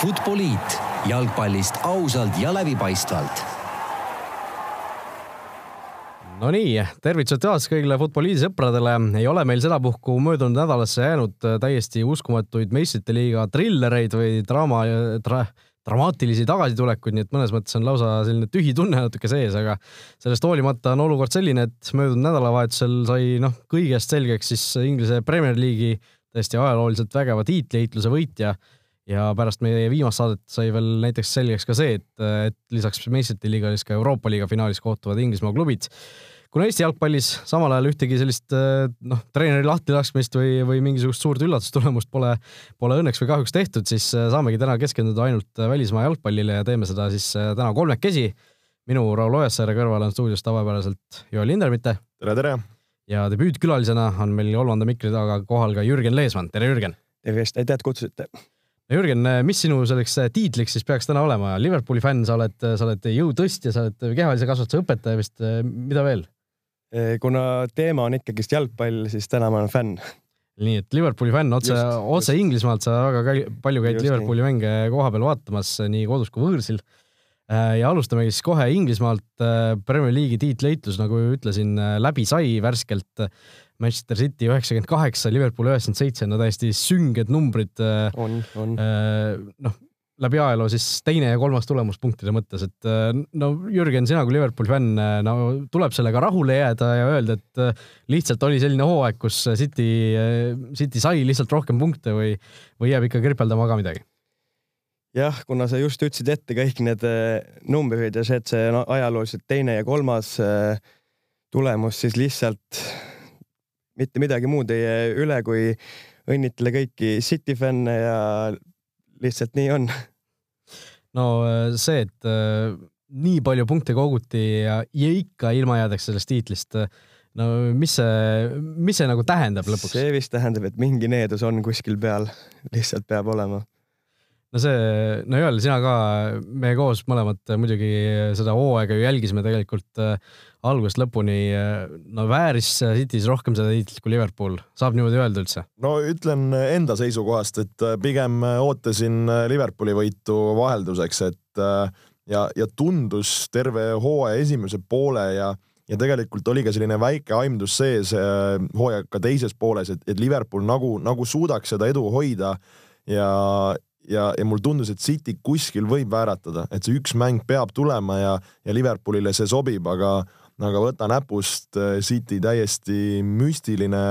Futboliit jalgpallist ausalt ja läbipaistvalt. Nonii, tervitused taas kõigile Futboliidi sõpradele. ei ole meil sedapuhku möödunud nädalasse jäänud täiesti uskumatuid meistrite liiga trillereid või draama tra,, dramaatilisi tagasitulekuid, nii et mõnes mõttes on lausa selline tühi tunne natuke sees, aga sellest hoolimata on olukord selline, et möödunud nädalavahetusel sai noh, kõigest selgeks siis Inglise Premier League'i täiesti ajalooliselt vägeva tiitliheitluse võitja ja pärast meie viimast saadet sai veel näiteks selgeks ka see, et, et lisaks meistrite liiga siis ka Euroopa liiga finaalis kohtuvad Inglismaa klubid. kuna Eesti jalgpallis samal ajal ühtegi sellist noh, treeneri lahtilaskmist või, või mingisugust suurt üllatustulemust pole, pole õnneks või kahjuks tehtud, siis saamegi täna keskenduda ainult välismaa jalgpallile ja teeme seda siis täna kolmekesi. minu Raul Ojasaare kõrval on stuudios tavapäraselt Joel Lindermitte. tere, tere! ja debüütkülalisena on meil kolmanda mikri taga kohal ka Jürgen Leesmann, tere Jürgen! tervist, aitäh, et kutsusite! Jürgen, mis sinu selleks tiitliks siis peaks täna olema? Liverpooli fänn, sa oled, sa oled jõutõstja, sa oled kehalise kasvatuse õpetaja vist, mida veel? kuna teema on ikkagist jalgpall, siis täna ma olen fänn. nii et Liverpooli fänn otse, otse Inglismaalt, sa väga palju käid just Liverpooli nii. mänge koha peal vaatamas nii kodus kui võõrsil. ja alustamegi siis kohe Inglismaalt. Premier League'i tiitleitlus, nagu ütlesin, läbi sai värskelt Manchester City üheksakümmend kaheksa, Liverpool üheksakümmend seitse, no täiesti sünged numbrid. on, on. noh, läbi ajaloo siis teine ja kolmas tulemus punktide mõttes, et no Jürgen, sina kui Liverpooli fänn, no tuleb sellega rahule jääda ja öelda, et lihtsalt oli selline hooaeg, kus City, City sai lihtsalt rohkem punkte või, või jääb ikka kripeldama ka midagi? jah, kuna sa just ütlesid ette kõik need numbrid ja see, et see no, ajalooliselt teine ja kolmas tulemus, siis lihtsalt mitte midagi muud ei jää üle, kui õnnitle kõiki City fänne ja lihtsalt nii on. no äh, see, et äh, nii palju punkte koguti ja, ja ikka ilma jäädakse sellest tiitlist, äh, no mis see, mis see nagu tähendab lõpuks? see vist tähendab, et mingi needus on kuskil peal, lihtsalt peab olema no see, no Joel, sina ka, me koos mõlemad muidugi seda hooaega ju jälgisime tegelikult äh, algusest lõpuni. no vääris City's rohkem seda tiitlit kui Liverpool, saab niimoodi öelda üldse? no ütlen enda seisukohast, et äh, pigem ootasin äh, Liverpooli võitu vahelduseks, et ja, ja tundus terve hooaja esimese poole ja ja tegelikult oli ka selline väike aimdus sees hooaja ka teises pooles, et, et Liverpool nagu, nagu suudaks seda edu hoida ja, ja, ja mulle tundus, et City kuskil võib vääratada, et see üks mäng peab tulema ja, ja Liverpoolile see sobib, aga, aga võta näpust äh, City täiesti müstiline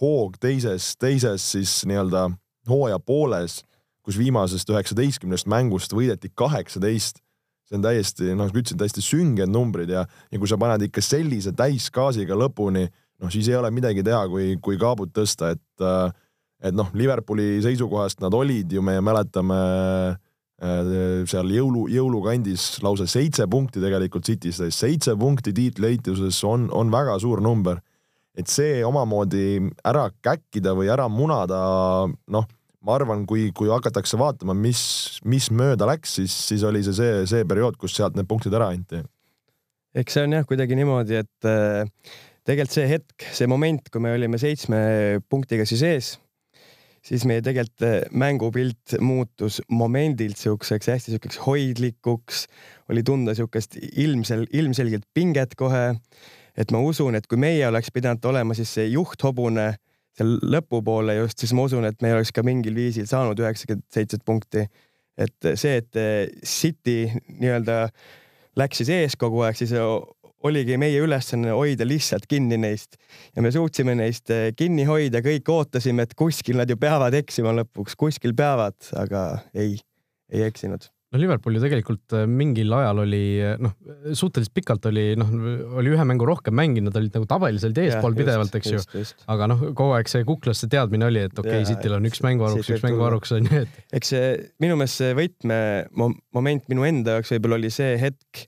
hoog teises, teises siis nii-öelda hooaja pooles, kus viimasest üheksateistkümnest mängust võideti kaheksateist. see on täiesti, noh, nagu ütlesin, täiesti sünged numbrid ja, ja kui sa paned ikka sellise täisgaasiga lõpuni, noh, siis ei ole midagi teha, kui, kui kaabut tõsta, et äh, et noh, Liverpooli seisukohast nad olid ju, me mäletame äh, seal jõulu, jõulukandis lausa seitse punkti tegelikult City's, seitse punkti tiitliheituses on, on väga suur number. et see omamoodi ära käkkida või ära munada, noh, ma arvan, kui, kui hakatakse vaatama, mis, mis mööda läks, siis, siis oli see see, see periood, kus sealt need punktid ära anti. eks see on jah, kuidagi niimoodi, et äh, tegelikult see hetk, see moment, kui me olime seitsme punktiga siis ees siis meie tegelikult eh, mängupilt muutus momendilt siukseks hästi siukeseks hoidlikuks, oli tunda siukest ilmsel, ilmselgelt pinget kohe. et ma usun, et kui meie oleks pidanud olema siis see juhthobune seal lõpupoole just, siis ma usun, et me oleks ka mingil viisil saanud üheksakümmend seitset punkti. et see, et City nii-öelda läks siis ees kogu aeg, siis oligi meie ülesanne hoida lihtsalt kinni neist ja me suutsime neist eh, kinni hoida, kõik ootasime, et kuskil nad ju peavad eksima lõpuks, kuskil peavad, aga ei, ei eksinud no Liverpool ju tegelikult eh, mingil ajal oli noh, suhteliselt pikalt oli noh, oli ühe mängu rohkem mänginud, olid nagu tabelis olid eespool pidevalt, eks just, ju. aga noh, kogu aeg see kuklas see teadmine oli, et okei okay,, Cityl on üks mänguvaruks, üks mänguvaruks on ju, et. eks see minu meelest see võtmemoment minu enda jaoks võib-olla oli see hetk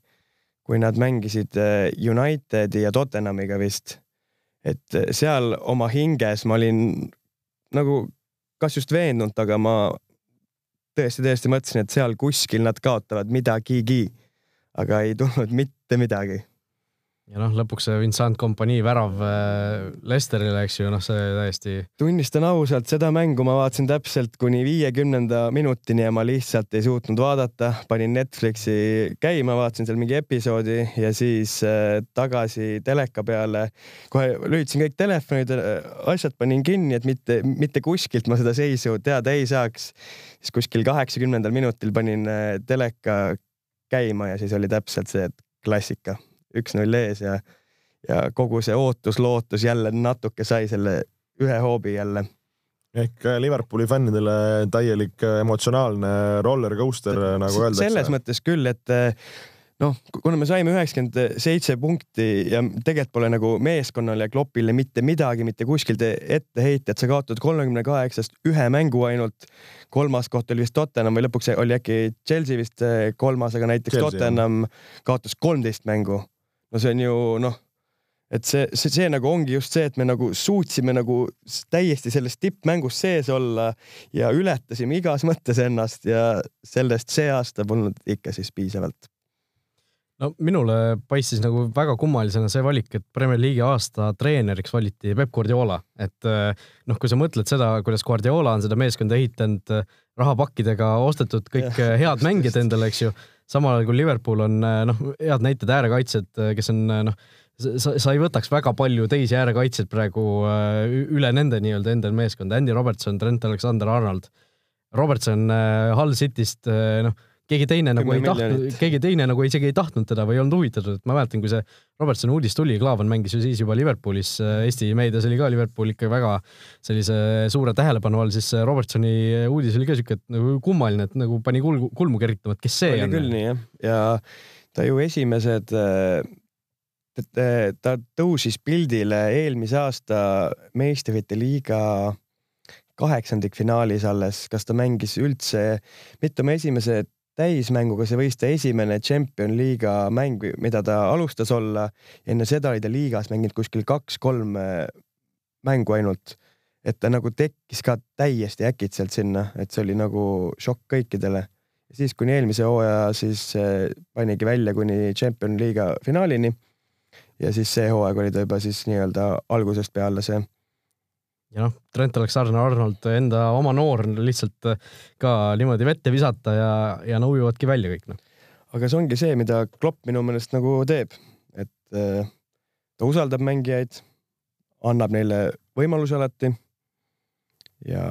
kui nad mängisid äh, Unitedi ja Tottenhamiga vist. et äh, seal oma hinges ma olin nagu kas just veendunud, aga ma tõesti-tõesti mõtlesin, et seal kuskil nad kaotavad midagigi, aga ei tulnud mitte midagi ja noh, lõpuks see Vincent Kompanii värav äh, Lesterile, eks ju, noh, see täiesti. tunnistan ausalt, seda mängu ma vaatasin täpselt kuni viiekümnenda minutini ja ma lihtsalt ei suutnud vaadata, panin Netflixi käima, vaatasin seal mingi episoodi ja siis äh, tagasi teleka peale. kohe lülitasin kõik telefonid, äh, asjad panin kinni, et mitte, mitte kuskilt ma seda seisu teada ei saaks. siis kuskil kaheksakümnendal minutil panin teleka käima ja siis oli täpselt see klassika üks-null ees ja, ja kogu see ootus-lootus jälle natuke sai selle ühe hoobi jälle. ehk äh, Liverpooli fännidele täielik äh, emotsionaalne roller coaster, nagu öeldakse. selles mõttes küll, et äh, noh, kuna me saime üheksakümmend seitse punkti ja tegelikult pole nagu meeskonnale ja Kloppile mitte midagi mitte kuskilt ette heita, et sa kaotad kolmekümne kaheksast ühe mängu ainult. kolmas koht oli vist Tottenham või lõpuks oli äkki Chelsea vist kolmas, aga näiteks Chelsea, Tottenham kaotas kolmteist mängu no see on ju noh, et see, see, see nagu ongi just see, et me nagu suutsime nagu täiesti selles tippmängus sees olla ja ületasime igas mõttes ennast ja sellest see aasta polnud ikka siis piisavalt. No minule paistis nagu väga kummalisena see valik, et Premier League'i aasta treeneriks valiti Peep Guardiola, et noh, kui sa mõtled seda, kuidas Guardiola on seda meeskonda ehitanud, rahapakkidega ostetud kõik head mängijad endale, eks ju samal ajal kui Liverpool on eh, noh, head näited äärekaitsjad, eh, kes on eh, noh, sa, sa ei võtaks väga palju teisi äärekaitsjaid praegu üle nende nii-öelda enda meeskonda, Andy Robertson, Trent Alexander-Arnold. Robertson Hull Cityst, noh keegi teine nagu ei tahtnud, keegi teine nagu isegi ei tahtnud teda või ei olnud huvitatud, et ma mäletan, kui see Robertsoni uudis tuli, Klaavan mängis ju siis juba Liverpoolis, Eesti meedias oli ka Liverpool ikka väga sellise suure tähelepanu all, siis Robertsoni uudis oli ka siuke, et nagu kummaline, et nagu pani kulmu, kulmu kergitama, et kes see oli on. küll nii jah, ja ta ju esimesed ta tõusis pildile eelmise aasta meistrite liiga kaheksandikfinaalis alles, kas ta mängis üldse, mitte oma esimese täismänguga, see võis ta esimene Champion liiga mäng, mida ta alustas olla. enne seda oli ta liigas mänginud kuskil kaks-kolm äh, mängu ainult. et ta nagu tekkis ka täiesti äkitselt sinna, et see oli nagu šokk kõikidele. siis kuni eelmise hooaja siis äh, panigi välja kuni Champion liiga finaalini. ja siis see hooaeg oli ta juba siis nii-öelda algusest peale see ja noh, Trent Alexander-Arnold enda oma noor lihtsalt äh, ka niimoodi vette visata ja, ja no ujuvadki välja kõik noh. aga see ongi see, mida Klopp minu meelest nagu teeb, et äh, ta usaldab mängijaid, annab neile võimalusi alati. ja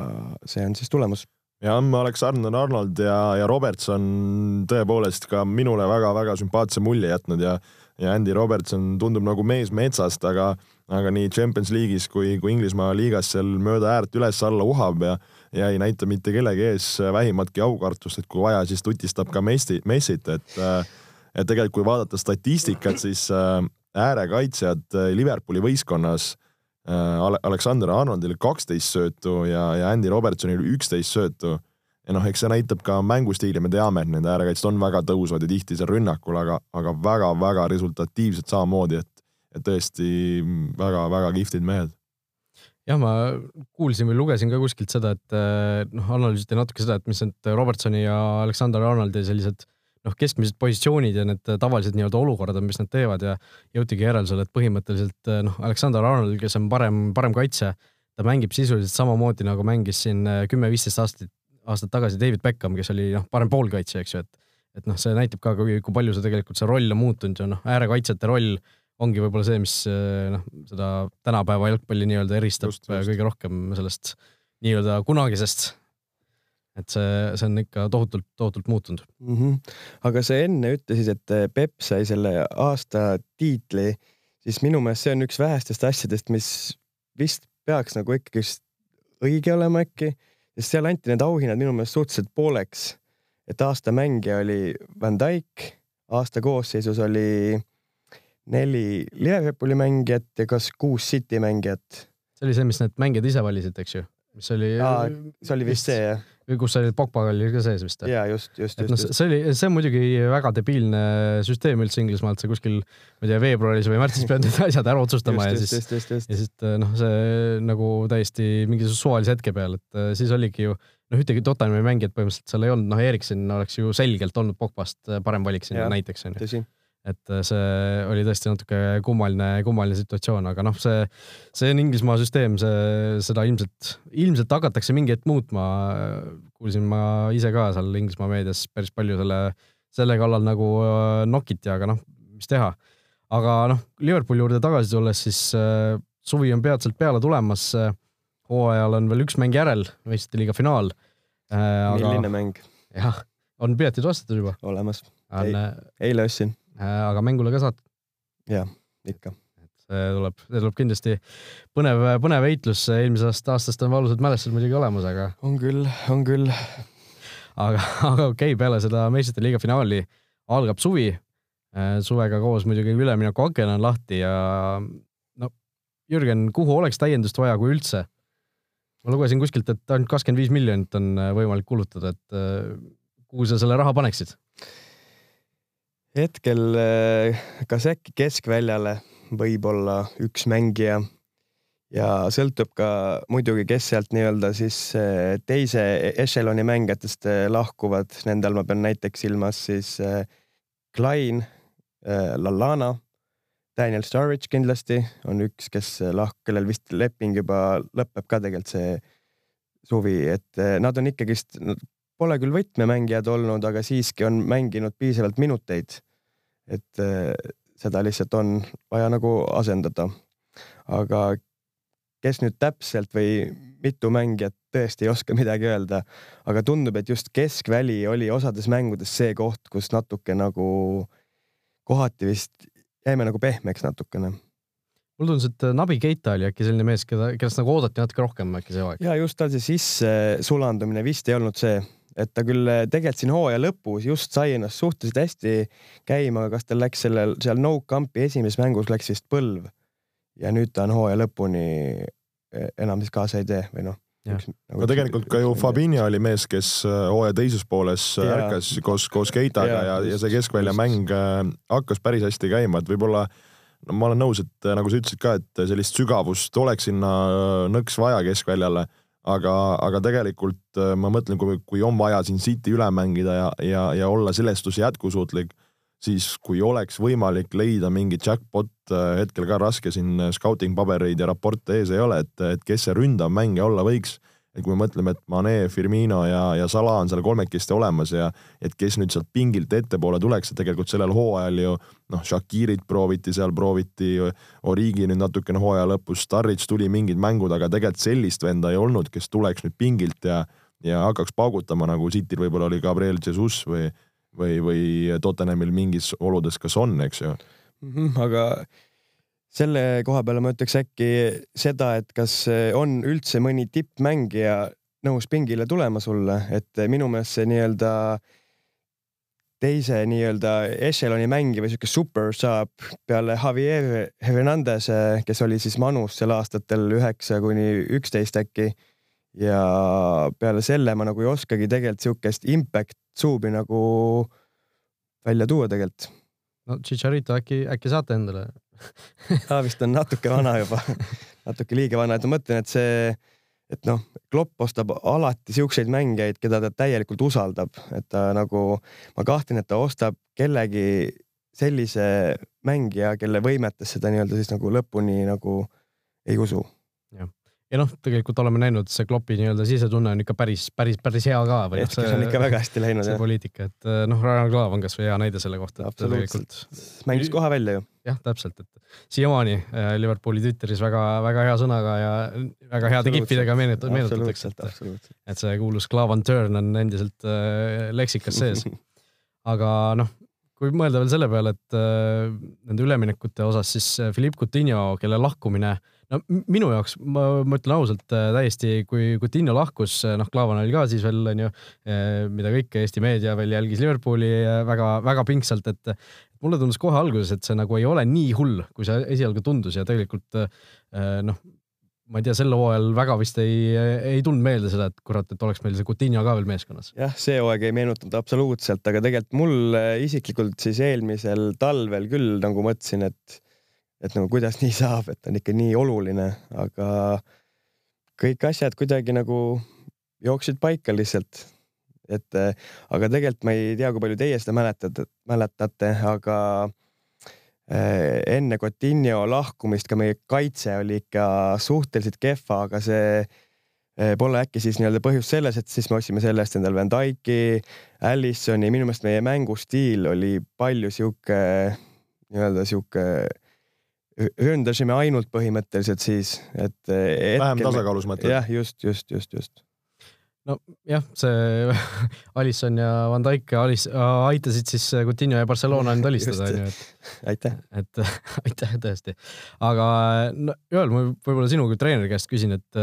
see on siis tulemus jah, Alexander-Arnold ja, ja Robertson tõepoolest ka minule väga-väga sümpaatse mulje jätnud ja ja Andy Robertson tundub nagu mees metsast, aga aga nii Champions League'is kui, kui Inglismaa liigas seal mööda äärt üles-alla uhab ja ja ei näita mitte kellegi ees vähimatki aukartust, et kui vaja, siis tutistab ka Messi, Messit, et et tegelikult kui vaadata statistikat, siis äh, äärekaitsjad äh, Liverpooli võistkonnas äh, Alexander Arnoldil kaksteist söötu ja, ja Andy Robertsonil üksteist söötu. Ja noh, eks see näitab ka mängustiili, me teame, et need äärekaitsjad on väga tõusvad ja tihti seal rünnakul, aga, aga väga-väga resultatiivsed samamoodi, et tõesti väga-väga kihvtid mehed. jah, ma kuulsin või lugesin ka kuskilt seda, et eh, noh, analüüsiti natuke seda, et mis need Robertsoni ja Alexander Arnoldi sellised noh, keskmised positsioonid ja need tavalised nii-öelda olukorrad, mis nad teevad ja jõutigi järeldusele, et põhimõtteliselt eh, noh, Alexander Arnold, kes on parem, parem kaitse, ta mängib sisuliselt samamoodi nagu mängis siin eh, kümme-viisteist aastat, aastat tagasi David Beckham, kes oli noh, parem poolkaitsja, eks ju, et et noh, see näitab ka, kui, kui palju see tegelikult see roll on muutunud ja noh, äärekaitsjate roll ongi võib-olla see, mis eh, noh, seda tänapäeva jalgpalli nii-öelda eristab just, just. kõige rohkem sellest nii-öelda kunagisest. et see, see on ikka tohutult, tohutult muutunud mm. -hmm. aga sa enne ütlesid, et eh, Peep sai selle aasta tiitli, siis minu meelest see on üks vähestest asjadest, mis vist peaks nagu ikkagi õige olema äkki, sest seal anti need auhinnad minu meelest suhteliselt pooleks. et aasta mängija oli Van Dijk, aasta koosseisus oli neli Liverpooli mängijat ja kas kuus City mängijat. see oli see, mis need mängijad ise valisid, eks ju? mis oli. see oli vist see jah. kus oli Pogba oli ka sees vist? ja just, just, just. No, see oli, see on muidugi väga debiilne süsteem üldse Inglismaalt, sa kuskil, ma ei tea, veebruaris või märtsis pead need asjad ära otsustama just, ja siis, ja siis noh, see nagu täiesti mingisuguse suvalise hetke peal, et äh, siis oligi ju noh, ühtegi Tottenhami mängijat põhimõtteliselt seal ei olnud, noh, Erikson oleks ju selgelt olnud Pogbast parem valik sinna näiteks onju et see oli tõesti natuke kummaline, kummaline situatsioon, aga noh, see, see on Inglismaa süsteem, see, seda ilmselt, ilmselt hakatakse mingi hetk muutma. kuulsin ma ise ka seal Inglismaa meedias päris palju selle, selle kallal nagu äh, nokiti, aga noh, mis teha. aga noh, Liverpooli juurde tagasi tulles, siis äh, suvi on peatselt peale tulemas. hooajal on veel üks mäng järel, meistrite liiga finaal. milline mäng? jah, on piletid ostetud juba? olemas. eile ostsin Äh, aga mängule ka saad? jah, ikka. et see tuleb, see tuleb kindlasti põnev, põnev heitlus, eelmisest aastast on valusad mälestused muidugi olemas, aga. on küll, on küll. aga, aga okei okay,, peale seda meistrite liiga finaali algab suvi. Äh, suvega koos muidugi üleminekuaken on lahti ja no Jürgen, kuhu oleks täiendust vaja, kui üldse? ma lugesin kuskilt, et ainult kakskümmend viis miljonit on võimalik kulutada, et kuhu sa selle raha paneksid? Hetkel eh, kas äkki keskväljale võib-olla üks mängija? Ja sõltub ka muidugi, kes sealt nii-öelda siis eh, teise ešeloni mängijatest eh, lahkuvad, nende all ma pean näiteks silmas siis Klein, Lallana, Daniel Sturridge kindlasti on üks, kes lahk-, kellel vist leping juba lõpeb ka tegelikult see suvi, et nad on ikkagist, pole küll võtmemängijad olnud, aga siiski on mänginud piisavalt minuteid et äh, seda lihtsalt on vaja nagu asendada. aga kes nüüd täpselt või mitu mängijat, tõesti ei oska midagi öelda, aga tundub, et just keskväli oli osades mängudes see koht, kus natuke nagu kohati vist jäime nagu pehmeks natukene mulle tundus, et Nabi Keita oli äkki selline mees, keda, kellest nagu oodati natuke rohkem äkki see hooaeg. ja just tal see sisse sulandumine vist ei olnud see, et ta küll eh, tegelikult siin hooaja lõpus just sai ennast suhteliselt hästi käima, kas tal läks sellel seal no camp'i esimeses mängus läks vist põlv ja nüüd ta on hooaja lõpuni eh, enam siis kaasa ei tee või noh. Nagu no tegelikult ka ju Fabinho oli mees, kes eh, hooaja teises pooles ja. ärkas koos, koos Keitaga ja, ja, ja see keskväljamäng hakkas päris hästi käima, et võib-olla no ma olen nõus, et nagu sa ütlesid ka, et sellist sügavust oleks sinna nõks vaja keskväljale aga, aga tegelikult äh, ma mõtlen, kui, kui on vaja siin City üle mängida ja, ja, ja olla sellestus jätkusuutlik, siis kui oleks võimalik leida mingi jackpot, äh, hetkel ka raske siin äh, scouting pabereid ja raporte ees ei ole, et, et kes see ründav mängija olla võiks et kui me mõtleme, et Mane, Firmino ja, ja Salah on seal kolmekesti olemas ja et kes nüüd sealt pingilt ettepoole tuleks, et tegelikult sellel hooajal ju noh, Shakirit prooviti seal, prooviti Origi nüüd natukene hooaja lõpus, Starrits tuli mingid mängud, aga tegelikult sellist venda ei olnud, kes tuleks nüüd pingilt ja, ja hakkaks paugutama, nagu Cityl võib-olla oli Gabriel Jesus või, või, või Tottenhamil mingis oludes kas on, eks ju mm. -hmm, aga selle koha peale ma ütleks äkki seda, et kas on üldse mõni tippmängija nõus pingile tulema sulle, et minu meelest see nii-öelda teise nii-öelda ešeloni mängija või sihuke super saab peale Javier Hernandez, kes oli siis manus sel aastatel üheksa kuni üksteist äkki. ja peale selle ma nagu ei oskagi tegelikult sihukest impact suubi nagu välja tuua tegelikult. no Chicharito äkki, äkki saate endale ta vist on natuke vana juba. Natuke liiga vana, et ma mõtlen, et see, et noh, Klopp ostab alati siukseid mängijaid, keda ta täielikult usaldab, et ta nagu, ma kahtlen, et ta ostab kellegi sellise mängija, kelle võimetes seda nii-öelda siis nagu lõpuni nagu ei usu ja noh, tegelikult oleme näinud, see Kloppi nii-öelda sisetunne on ikka päris, päris, päris hea ka. hetkel noh, on ikka väga hästi läinud. see jah. poliitika, et eh, noh, Ragnar Klav on kasvõi hea näide selle kohta. absoluutselt, mängis kohe välja ju. jah, täpselt, et siiamaani äh, Liverpooli Twitteris väga-väga hea sõnaga ja väga heade kippidega meenut-, meenutatakse, et, et see kuulus Klav on turn on endiselt äh, leksikas sees. aga noh, kui mõelda veel selle peale, et äh, nende üleminekute osas, siis Philippe Coutinho, kelle lahkumine äh, no minu jaoks, ma, ma ütlen ausalt äh, täiesti, kui Coutinho lahkus, äh, noh, Klaavan oli ka siis veel onju, äh, mida kõik Eesti meedia veel jälgis Liverpooli väga-väga pingsalt, et mulle tundus kohe alguses, et see nagu ei ole nii hull, kui see esialgu tundus ja tegelikult noh, ma ei tea, sel hooajal väga vist ei, ei tulnud meelde seda, et kurat, et oleks meil see Coutinho ka veel meeskonnas. jah, see hooaeg ei meenutanud absoluutselt, aga tegelikult mul isiklikult siis eelmisel talvel küll nagu mõtlesin, et et nagu kuidas nii saab, et on ikka nii oluline, aga kõik asjad kuidagi nagu jooksid paika lihtsalt. et aga tegelikult ma ei tea, kui palju teie seda mäletate, mäletate, aga enne Coutinho lahkumist ka meie kaitse oli ikka suhteliselt kehva, aga see pole äkki siis nii-öelda põhjus selles, et siis me ostsime selle eest endale Van Dyke'i, Allisoni, minu meelest meie mängustiil oli palju sihuke nii-öelda sihuke ründasime ainult põhimõtteliselt siis, et. vähem tasakaalus mõtled? jah, just, just, just, just. nojah, see Alisson ja Van Dijk Alis, aitasid siis Coutinho ja Barcelona nüüd alistada, onju, et. aitäh. et aitäh tõesti, aga no Joel, ma võib-olla sinu kui treeneri käest küsin, et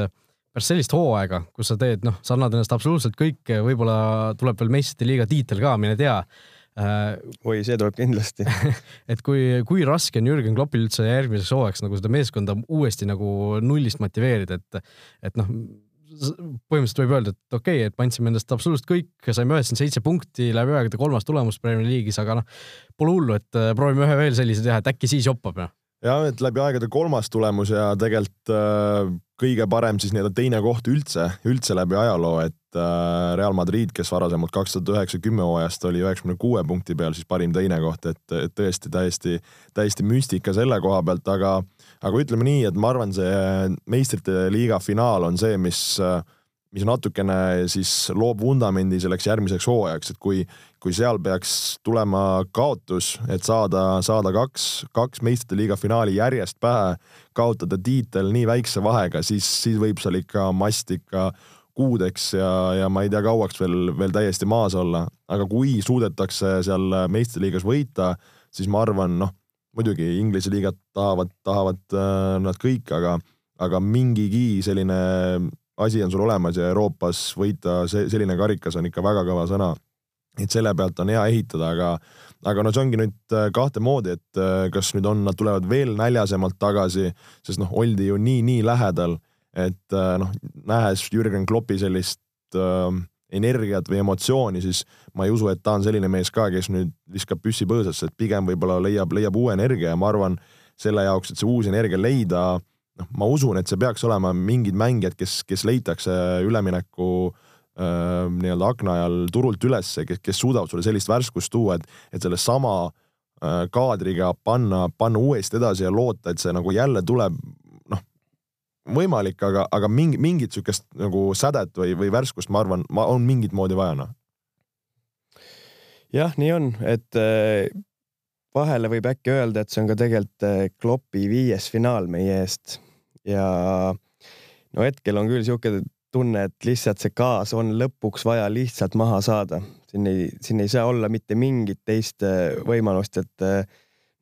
pärast sellist hooaega, kus sa teed, noh, sa annad ennast absoluutselt kõike, võib-olla tuleb veel meistrite liiga tiitel ka, mine tea Äh, oi, see tuleb kindlasti et kui, kui raske on Jürgen Kloppil üldse järgmiseks hooajaks nagu seda meeskonda uuesti nagu nullist motiveerida, et, et noh, põhimõtteliselt võib öelda, et okei okay,, et me andsime endast absoluutselt kõik, saime üheksakümmend seitse punkti, läbi aegade kolmas tulemus Premier League'is, aga noh, pole hullu, et äh, proovime ühe veel sellise teha, et äkki siis joppab ja. Jah, et läbi aegade kolmas tulemus ja tegelikult äh, kõige parem siis nii-öelda teine koht üldse, üldse läbi ajaloo, et äh, Real Madrid, kes varasemalt kaks tuhat üheksa, kümme hooajast oli üheksakümne kuue punkti peal, siis parim teine koht, et, et tõesti täiesti, täiesti müstika selle koha pealt, aga, aga ütleme nii, et ma arvan, see meistrite liiga finaal on see, mis äh, mis natukene siis loob vundamendi selleks järgmiseks hooajaks, et kui, kui seal peaks tulema kaotus, et saada, saada kaks, kaks meistrite liiga finaali järjest pähe, kaotada tiitel nii väikse vahega, siis, siis võib seal ikka mast ikka kuudeks ja, ja ma ei tea, kauaks veel, veel täiesti maas olla. aga kui suudetakse seal meistriliigas võita, siis ma arvan, noh, muidugi Inglise liigat tahavad, tahavad äh, nad kõik, aga, aga mingigi selline asi on sul olemas ja Euroopas võita see, selline karikas on ikka väga kõva sõna. et selle pealt on hea ehitada, aga, aga no see ongi nüüd äh, kahte moodi, et äh, kas nüüd on, nad tulevad veel näljasemalt tagasi, sest noh, oldi ju nii-nii lähedal, et äh, noh, nähes Jürgen Kloppi sellist äh, energiat või emotsiooni, siis ma ei usu, et ta on selline mees ka, kes nüüd viskab püssi põõsasse, et pigem võib-olla leiab, leiab uue energia ja ma arvan, selle jaoks, et see uus energia leida noh, ma usun, et see peaks olema mingid mängijad, kes, kes leitakse ülemineku äh, nii-öelda akna ajal turult ülesse, kes, kes suudavad sulle sellist värskust tuua, et, et sellesama äh, kaadriga panna, panna uuesti edasi ja loota, et see nagu jälle tuleb, noh, võimalik, aga, aga mingi, mingit sihukest nagu sädet või, või värskust, ma arvan, ma, on mingit moodi vaja, noh. jah, nii on, et äh vahele võib äkki öelda, et see on ka tegelikult Kloppi viies finaal meie eest ja no hetkel on küll sihuke tunne, et lihtsalt see gaas on lõpuks vaja lihtsalt maha saada. siin ei, siin ei saa olla mitte mingit teist äh, võimalust, et äh,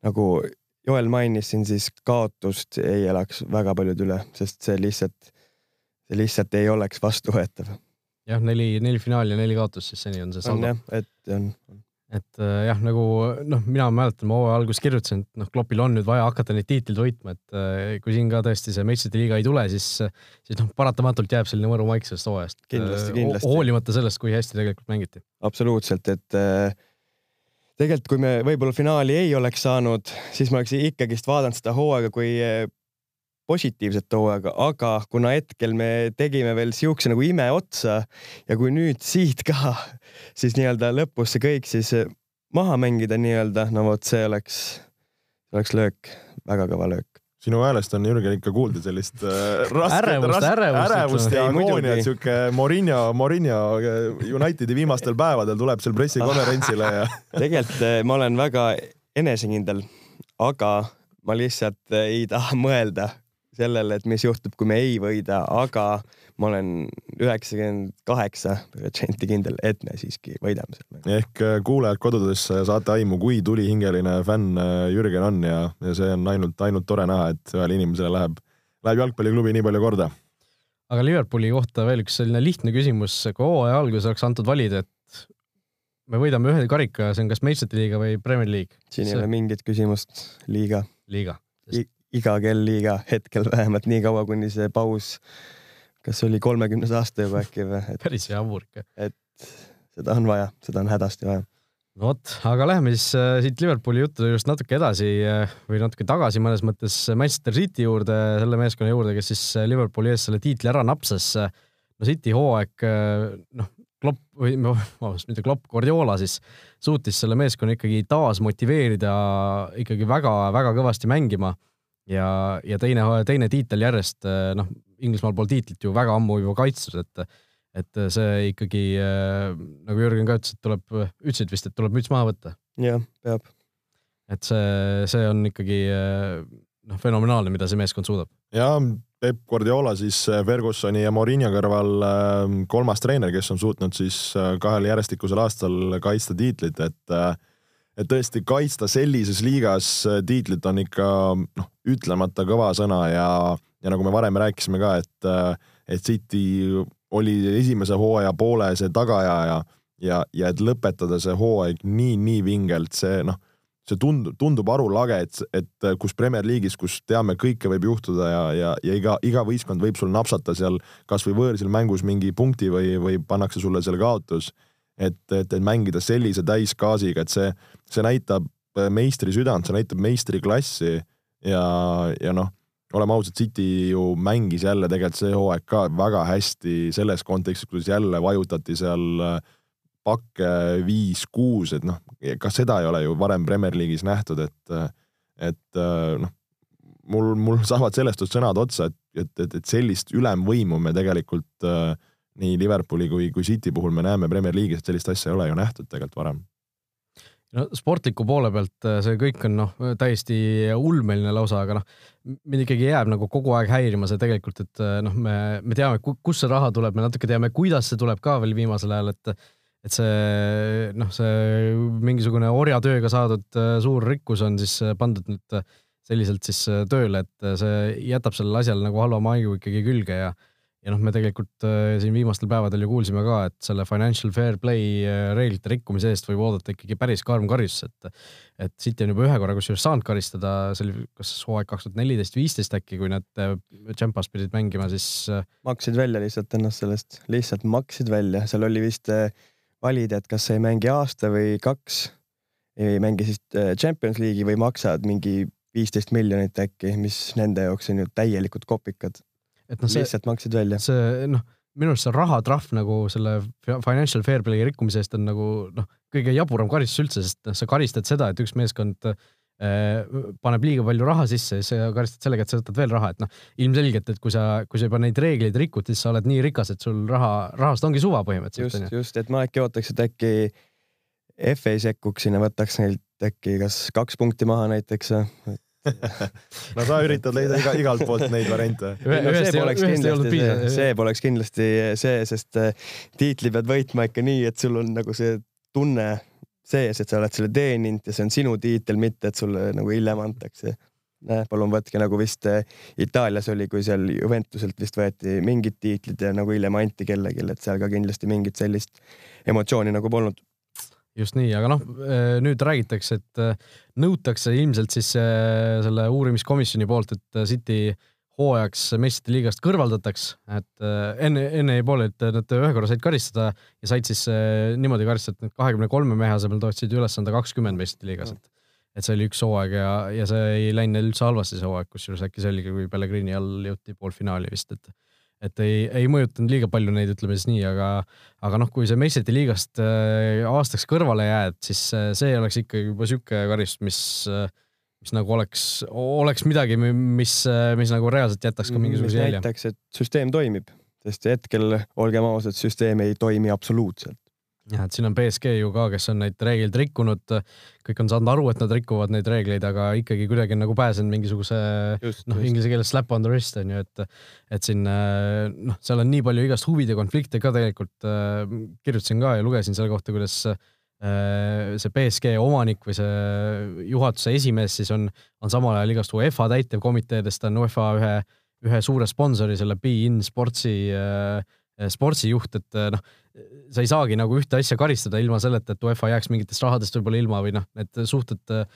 nagu Joel mainis siin, siis kaotust ei elaks väga paljud üle, sest see lihtsalt, see lihtsalt ei oleks vastuvõetav. jah, neli, neli finaali ja neli kaotust, siis seni on see saldo. et on, on et äh, jah, nagu noh, mina mäletan, ma hooaja alguses kirjutasin, et noh, Kloppil on nüüd vaja hakata neid tiitleid võitma, et äh, kui siin ka tõesti see meistrite liiga ei tule, siis, siis noh, paratamatult jääb selline mõru maik sellest hooajast. kindlasti, äh, kindlasti. hoolimata sellest, kui hästi tegelikult mängiti. absoluutselt, et äh, tegelikult, kui me võib-olla finaali ei oleks saanud, siis ma oleks ikkagist vaadanud seda hooaega kui positiivset hooaega, aga kuna hetkel me tegime veel siukse nagu ime otsa ja kui nüüd siit ka siis nii-öelda lõpus see kõik siis maha mängida nii-öelda, no vot see oleks, oleks löök, väga kõva löök. Sinu häälest on Jürgen ikka kuulda sellist äh, raske, ärevust, raske, ärevust, ärevust ja agooniat, sihuke Morinho, Morinho äh, Unitedi viimastel päevadel tuleb seal pressikonverentsile ja tegelikult äh, ma olen väga enesekindel, aga ma lihtsalt ei taha mõelda sellele, et mis juhtub, kui me ei võida, aga ma olen üheksakümmend kaheksa protsenti kindel, et me siiski võidame selle. ehk äh, kuulajad kodudes saate aimu, kui tulihingeline fänn äh, Jürgen on ja, ja see on ainult, ainult tore näha, et ühele inimesele läheb, läheb jalgpalliklubi nii palju korda. aga Liverpooli kohta veel üks selline lihtne küsimus, kui hooaja alguses oleks antud valida, et me võidame ühe karika, see on kas meistrite liiga või Premier League. siin ei ole mingit küsimust, liiga. liiga Sest iga kell liiga, hetkel vähemalt nii kaua, kuni see paus, kas oli kolmekümnes aasta juba äkki või päris jabur ikka. et seda on vaja, seda on hädasti vaja. no vot, aga lähme siis äh, siit Liverpooli juttude juurest natuke edasi äh, või natuke tagasi mõnes mõttes Manchester City juurde, selle meeskonna juurde, kes siis äh, Liverpooli ees selle tiitli ära napsas. no City hooaeg, noh, Klopp või vabandust, mitte Klopp, Guardiola siis suutis selle meeskonna ikkagi taas motiveerida ikkagi väga-väga kõvasti mängima ja, ja teine, teine tiitel järjest, noh, Inglismaal pole tiitlit ju väga ammu juba kaitstud, et et see ikkagi nagu Jürgen ka ütles, et tuleb, ütlesid vist, et tuleb müts maha võtta. jah, peab. et see, see on ikkagi noh, fenomenaalne, mida see meeskond suudab. ja Peep Guardiola siis Fergusoni ja Mourinho kõrval kolmas treener, kes on suutnud siis kahel järjestikusel aastal kaitsta tiitlit, et et tõesti kaitsta sellises liigas tiitlit on ikka noh, ütlemata kõva sõna ja, ja nagu me varem rääkisime ka, et et City oli esimese hooaja poole see tagaajaja ja, ja et lõpetada see hooaeg nii, nii vingelt, see noh see tundub, tundub arulage, et, et kus Premier League'is, kus teame, kõike võib juhtuda ja, ja, ja iga, iga võistkond võib sul napsata seal kasvõi võõrsil mängus mingi punkti või, või pannakse sulle selle kaotus. Et, et, et mängida sellise täisgaasiga, et see, see näitab meistri südant, see näitab meistri klassi ja, ja noh, oleme ausad, City ju mängis jälle tegelikult see hooaeg ka väga hästi selles kontekstis, kuidas jälle vajutati seal äh, pakke viis-kuus, et noh, ka seda ei ole ju varem Premier League'is nähtud, et, et noh, mul, mul saavad sellest sõnad otsa, et, et, et, sellist ülemvõimu me tegelikult nii Liverpooli kui, kui City puhul me näeme Premier League'is, et sellist asja ei ole ju nähtud tegelikult varem. No sportliku poole pealt see kõik on noh, täiesti ulmeline lausa, aga noh, mind ikkagi jääb nagu kogu aeg häirima see tegelikult, et noh, me, me teame, kust see raha tuleb, me natuke teame, kuidas see tuleb ka veel viimasel ajal, et et see noh, see mingisugune orjatööga saadud äh, suur rikkus on siis äh, pandud nüüd äh, selliselt siis tööle, et see jätab sellele asjale nagu halva maigu ikkagi külge ja ja noh, me tegelikult siin viimastel päevadel ju kuulsime ka, et selle financial fair play reeglite rikkumise eest võib oodata ikkagi päris karm karistus, et et City on juba ühe korra kusjuures saanud karistada, see oli kas hooaeg kaks tuhat neliteist, viisteist äkki, kui nad Champions pidid mängima, siis maksid välja lihtsalt ennast sellest, lihtsalt maksid välja, seal oli vist valida, et kas sa ei mängi aasta või kaks, ei mängi siis äh, Champions League'i või maksad mingi viisteist miljonit äkki, mis nende jaoks on ju täielikud kopikad. Et noh, lihtsalt maksid välja. see noh, minu arust see rahatrahv nagu selle financial fair play rikkumise eest on nagu noh, kõige jaburam karistus üldse, sest noh, sa karistad seda, et üks meeskond Äh, paneb liiga palju raha sisse, siis sa karistad sellega, et sa võtad veel raha, et noh, ilmselgelt, et kui sa, kui sa juba neid reegleid rikud, siis sa oled nii rikas, et sul raha, rahast ongi suva põhimõtteliselt. just, just, et ma äkki ootaks, et äkki FA sekkuks sinna, võtaks neilt äkki kas kaks punkti maha näiteks no sa üritad leida iga, igalt poolt neid variante. No, see poleks kindlasti see, poleks kindlasti see, sest äh, tiitli pead võitma ikka nii, et sul on nagu see tunne sees, et sa oled selle teeninud ja see on sinu tiitel, mitte et sulle nagu hiljem antakse. näe, palun võtke nagu vist eh, Itaalias oli, kui seal Juventuselt vist võeti mingid tiitlid ja nagu hiljem anti kellelegi, et seal ka kindlasti mingit sellist emotsiooni nagu polnud just nii, aga noh, eh, nüüd räägitakse, et eh, nõutakse ilmselt siis selle uurimiskomisjoni poolt, et City hooajaks meistrite liigast kõrvaldataks, et enne, enne jäi poole, et nad ühe korra said karistada ja said siis niimoodi karistada, et nad kahekümne kolme mehe asemel tootsid üles anda kakskümmend meistrite liigas, et et see oli üks hooaeg ja, ja see ei läinud neil üldse halvasti, see hooaeg, kusjuures äkki see oligi, kui Pellegrini all jõuti poolfinaali vist, et et ei, ei mõjutanud liiga palju neid, ütleme siis nii, aga aga noh, kui see meistrite liigast äh, aastaks kõrvale jääd, siis see oleks ikkagi juba sihuke karistus, mis äh, mis nagu oleks, oleks midagi, mis, mis nagu reaalselt jätaks ka mingisuguse jälje. näitaks, et süsteem toimib, sest hetkel, olgem ausad, süsteem ei toimi absoluutselt. Jah, et siin on BSG ju ka, kes on neid reegleid rikkunud, kõik on saanud aru, et nad rikuvad neid reegleid, aga ikkagi kuidagi nagu pääsenud mingisuguse noh, inglise keeles slap on the wrist on ju, et et siin noh, seal on nii palju igast huvide konflikte ka tegelikult, kirjutasin ka ja lugesin selle kohta, kuidas äh, Äh, see BSG omanik või see juhatuse esimees siis on, on samal ajal igast UEFA täitevkomiteedest, ta on UEFA ühe, ühe suure sponsori, selle Be-In Sportsi äh,, sportsi juht, et äh, noh, sa ei saagi nagu ühte asja karistada ilma selleta, et UEFA jääks mingitest rahadest võib-olla ilma või noh, need suhted äh,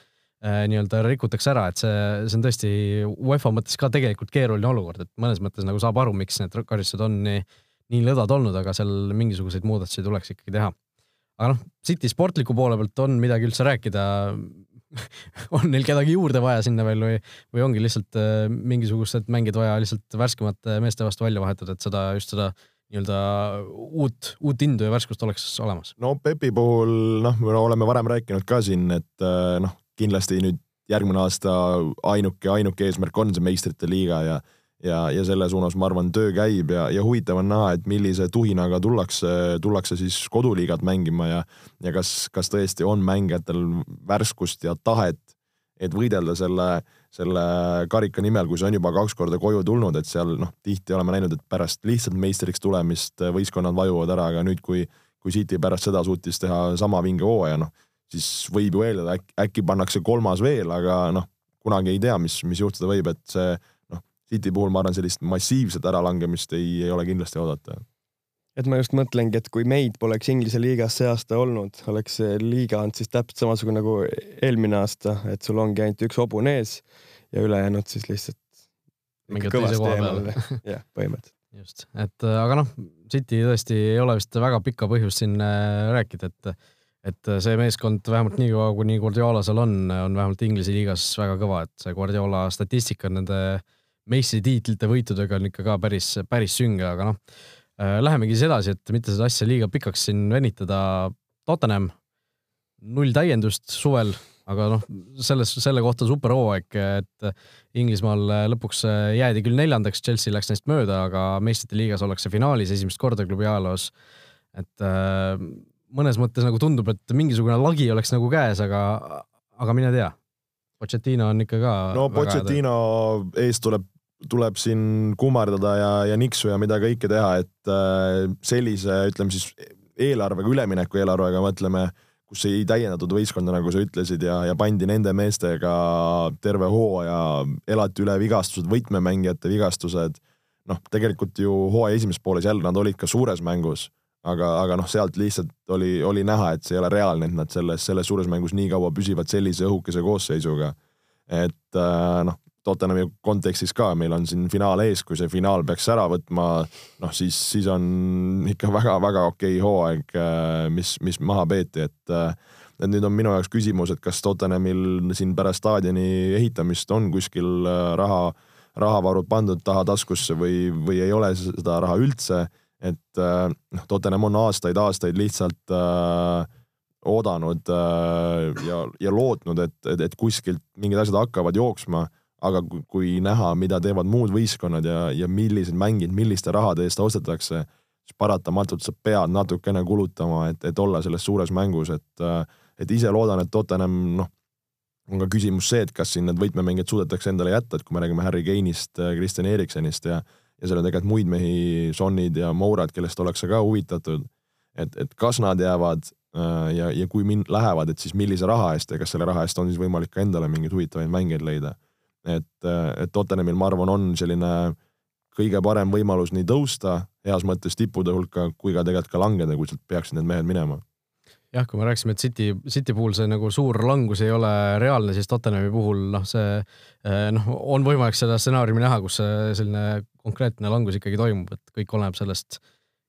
nii-öelda rikutakse ära, et see, see on tõesti UEFA mõttes ka tegelikult keeruline olukord, et mõnes mõttes nagu saab aru, miks need karistused on nii, nii lõdvad olnud, aga seal mingisuguseid muudatusi tuleks ikkagi teha. Aga noh, City sportliku poole pealt on midagi üldse rääkida. On neil kedagi juurde vaja sinna veel või, või ongi lihtsalt äh, mingisugused mängijad vaja lihtsalt värskemate meeste vastu välja vahetada, et seda, just seda nii-öelda uut, uut indu ja värskust oleks olemas? no Pepi puhul noh, me oleme varem rääkinud ka siin, et äh, noh, kindlasti nüüd järgmine aasta ainuke, ainuke eesmärk on see meistrite liiga ja ja, ja selle suunas ma arvan, töö käib ja, ja huvitav on näha, et millise tuhinaga tullakse, tullakse siis koduliigat mängima ja ja kas, kas tõesti on mängijatel värskust ja tahet, et võidelda selle, selle karika nimel, kui see on juba kaks korda koju tulnud, et seal noh, tihti oleme näinud, et pärast lihtsalt meistriks tulemist võistkonnad vajuvad ära, aga nüüd, kui, kui City pärast seda suutis teha sama vinge hooaja, noh, siis võib ju eeldada, äkki, äkki pannakse kolmas veel, aga noh, kunagi ei tea, mis, mis juhtuda võib, et see City puhul ma arvan, sellist massiivset äralangemist ei, ei ole kindlasti oodata. et ma just mõtlengi, et kui meid poleks Inglise liigas see aasta olnud, oleks liiga olnud siis täpselt samasugune nagu eelmine aasta, et sul ongi ainult üks hobune ees ja ülejäänud siis lihtsalt jah, põhimõtteliselt. just, et äh, aga noh, City tõesti ei ole vist väga pikka põhjust siin äh, rääkida, et et see meeskond vähemalt nii kaua, kuni Guardiola seal on, on vähemalt Inglise liigas väga kõva, et see Guardiola statistika nende meistritiitlite võitudega on ikka ka päris, päris sünge, aga noh, äh, lähemegi siis edasi, et mitte seda asja liiga pikaks siin venitada. Tottenham, null täiendust suvel, aga noh, selles, selle kohta super hooaeg, et Inglismaal lõpuks jäädi küll neljandaks, Chelsea läks neist mööda, aga meistrite liigas ollakse finaalis esimest korda klubi ajaloos. et äh, mõnes mõttes nagu tundub, et mingisugune lagi oleks nagu käes, aga, aga mine tea. Pochettino on ikka ka. no Pochettino ees tuleb tuleb siin kummardada ja, ja niksu ja mida kõike teha, et äh, sellise, ütleme siis eelarvega, ülemineku eelarvega mõtleme, kus ei täiendatud võistkonda, nagu sa ütlesid, ja, ja pandi nende meestega terve hooaja, elati üle vigastused, võtmemängijate vigastused. noh, tegelikult ju hooaja esimeses pooles jälle nad olid ka suures mängus, aga, aga noh, sealt lihtsalt oli, oli näha, et see ei ole reaalne, et nad selles, selles suures mängus nii kaua püsivad sellise õhukese koosseisuga. et äh, noh, Tottenhami kontekstis ka, meil on siin finaal ees, kui see finaal peaks ära võtma, noh siis, siis on ikka väga-väga okei okay hooaeg, äh, mis, mis maha peeti, et äh, et nüüd on minu jaoks küsimus, et kas Tottenhamil siin pärast staadioni ehitamist on kuskil äh, raha, rahavarud pandud taha taskusse või, või ei ole seda raha üldse, et noh, Tottenham on aastaid-aastaid lihtsalt äh, oodanud äh, ja, ja lootnud, et, et, et kuskilt mingid asjad hakkavad jooksma aga kui, kui näha, mida teevad muud võistkonnad ja, ja millised mängid, milliste rahade eest ostetakse, siis paratamatult sa pead natukene kulutama, et, et olla selles suures mängus, et, et ise loodan, et Tottenham, noh, on ka küsimus see, et kas siin need võtmemängijad suudetakse endale jätta, et kui me räägime Harry Kane'ist, Kristjan Eriksenist ja, ja seal on tegelikult muid mehi, Sonnid ja Mourad, kellest ollakse ka huvitatud, et, et kas nad jäävad äh, ja, ja kui min-, lähevad, et siis millise raha eest ja kas selle raha eest on siis võimalik ka endale mingeid huvitavaid mängijaid leida et, et Tottenhamil, ma arvan, on selline kõige parem võimalus nii tõusta heas mõttes tippude hulka kui ka tegelikult ka langeda, kui sealt peaksid need mehed minema. jah, kui me rääkisime, et City, City puhul see nagu suur langus ei ole reaalne, siis Tottenhami puhul noh, see eh, noh, on võimalik seda stsenaariumi näha, kus see selline konkreetne langus ikkagi toimub, et kõik oleneb sellest,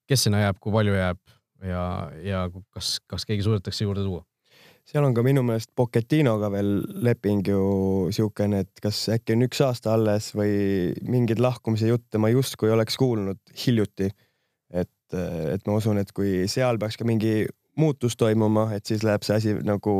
kes sinna jääb, kui palju jääb ja, ja kas, kas keegi suudetakse juurde tuua seal on ka minu meelest Pochettinoga veel leping ju siukene, et kas äkki on üks aasta alles või mingeid lahkumise jutte ma justkui oleks kuulnud hiljuti. et, et ma usun, et kui seal peaks ka mingi muutus toimuma, et siis läheb see asi nagu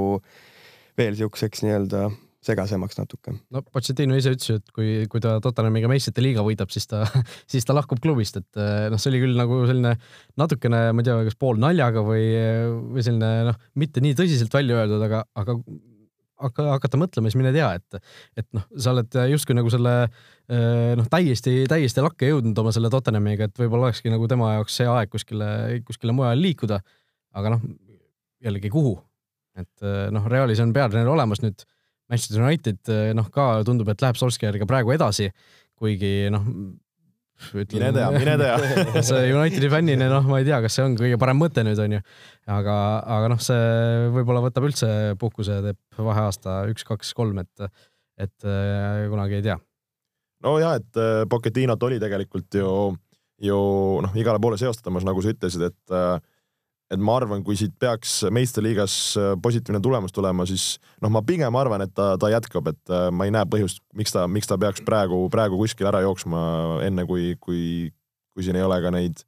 veel siukseks nii-öelda segasemaks natuke. no Pochettino ise ütles ju, et kui, kui ta Tottenhamiga meistrite liiga võidab, siis ta, siis ta lahkub klubist, et eh, noh, see oli küll nagu selline natukene, ma ei tea, kas pool naljaga või, või selline noh, mitte nii tõsiselt välja öeldud, aga, aga hakka, hakata mõtlema, siis mine tea, et, et noh, sa oled justkui nagu selle eh, noh, täiesti, täiesti lakke jõudnud oma selle Tottenhamiga, et võib-olla olekski nagu tema jaoks see aeg kuskile, kuskile mujale liikuda. aga noh, jällegi kuhu, et eh, noh, Realis on peatreener olemas nüüd Manchester United eh, noh, ka tundub, et läheb Solskjaeriga praegu edasi, kuigi noh, mine tea, mine tea see Unitedi fännina, noh, ma ei tea, kas see on kõige parem mõte nüüd onju, aga, aga noh, see võib-olla võtab üldse puhkuse, teeb vaheaasta üks, kaks, kolm, et, et äh, kunagi ei tea. nojah, et äh, Pochettinot oli tegelikult ju, ju noh, igale poole seostamas, nagu sa ütlesid, et äh, et ma arvan, kui siit peaks meistriliigas äh, positiivne tulemus tulema, siis noh, ma pigem arvan, et ta, ta jätkab, et äh, ma ei näe põhjust, miks ta, miks ta peaks praegu, praegu kuskil ära jooksma, enne kui, kui, kui siin ei ole ka neid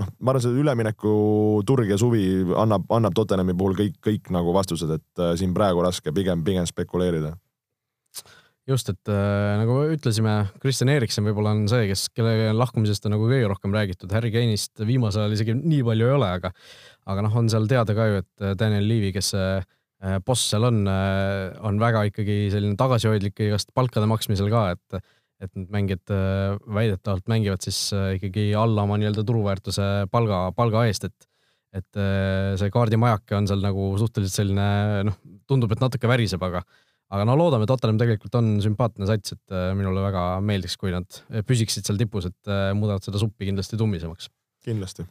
noh, ma arvan, see üleminekuturg ja suvi annab, annab Tottenhami puhul kõik, kõik nagu vastused, et äh, siin praegu raske pigem, pigem spekuleerida. Just, et äh, nagu ütlesime, Kristjan Erikson võib-olla on see, kes, kelle lahkumisest on nagu kõige rohkem räägitud, Harry Kane'ist viimasel ajal isegi nii palju ei ole, aga aga noh, on seal teada ka ju, et äh, Daniel Levy, kes see äh, boss seal on, on väga ikkagi selline tagasihoidlik igast palkade maksmisel ka, et et need mängijad äh, väidetavalt mängivad siis äh, ikkagi alla oma nii-öelda turuväärtuse palga, palga eest, et et äh, see kaardimajake on seal nagu suhteliselt selline noh, tundub, et natuke väriseb, aga aga no loodame, Tottenham tegelikult on sümpaatne sats, et minule väga meeldiks, kui nad püsiksid seal tipus, et muudavad seda suppi kindlasti tummisemaks. kindlasti.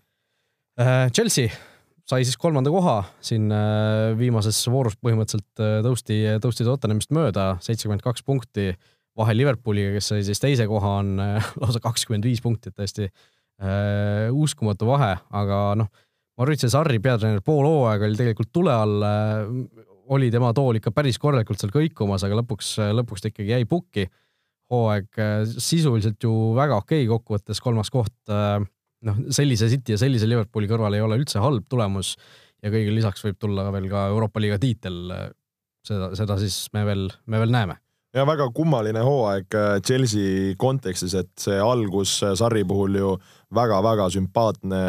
Chelsea sai siis kolmanda koha siin viimases voorus põhimõtteliselt tõusti, tõusti Tottenhamist mööda, seitsekümmend kaks punkti vahe Liverpooliga, kes sai siis teise koha, on äh, lausa kakskümmend viis punkti, et täiesti äh, uskumatu vahe, aga noh, Mauricio Sarri peatreener pool hooaega oli tegelikult tule all äh,, oli tema tool ikka päris korralikult seal kõikumas, aga lõpuks, lõpuks ta ikkagi jäi pukki. hooaeg äh, sisuliselt ju väga okei okay, kokkuvõttes, kolmas koht äh, noh, sellise City ja sellise Liverpooli kõrval ei ole üldse halb tulemus ja kõigile lisaks võib tulla veel ka Euroopa liiga tiitel. seda, seda siis me veel, me veel näeme ja väga kummaline hooaeg äh, Chelsea kontekstis, et see algus äh, Sarri puhul ju väga-väga sümpaatne,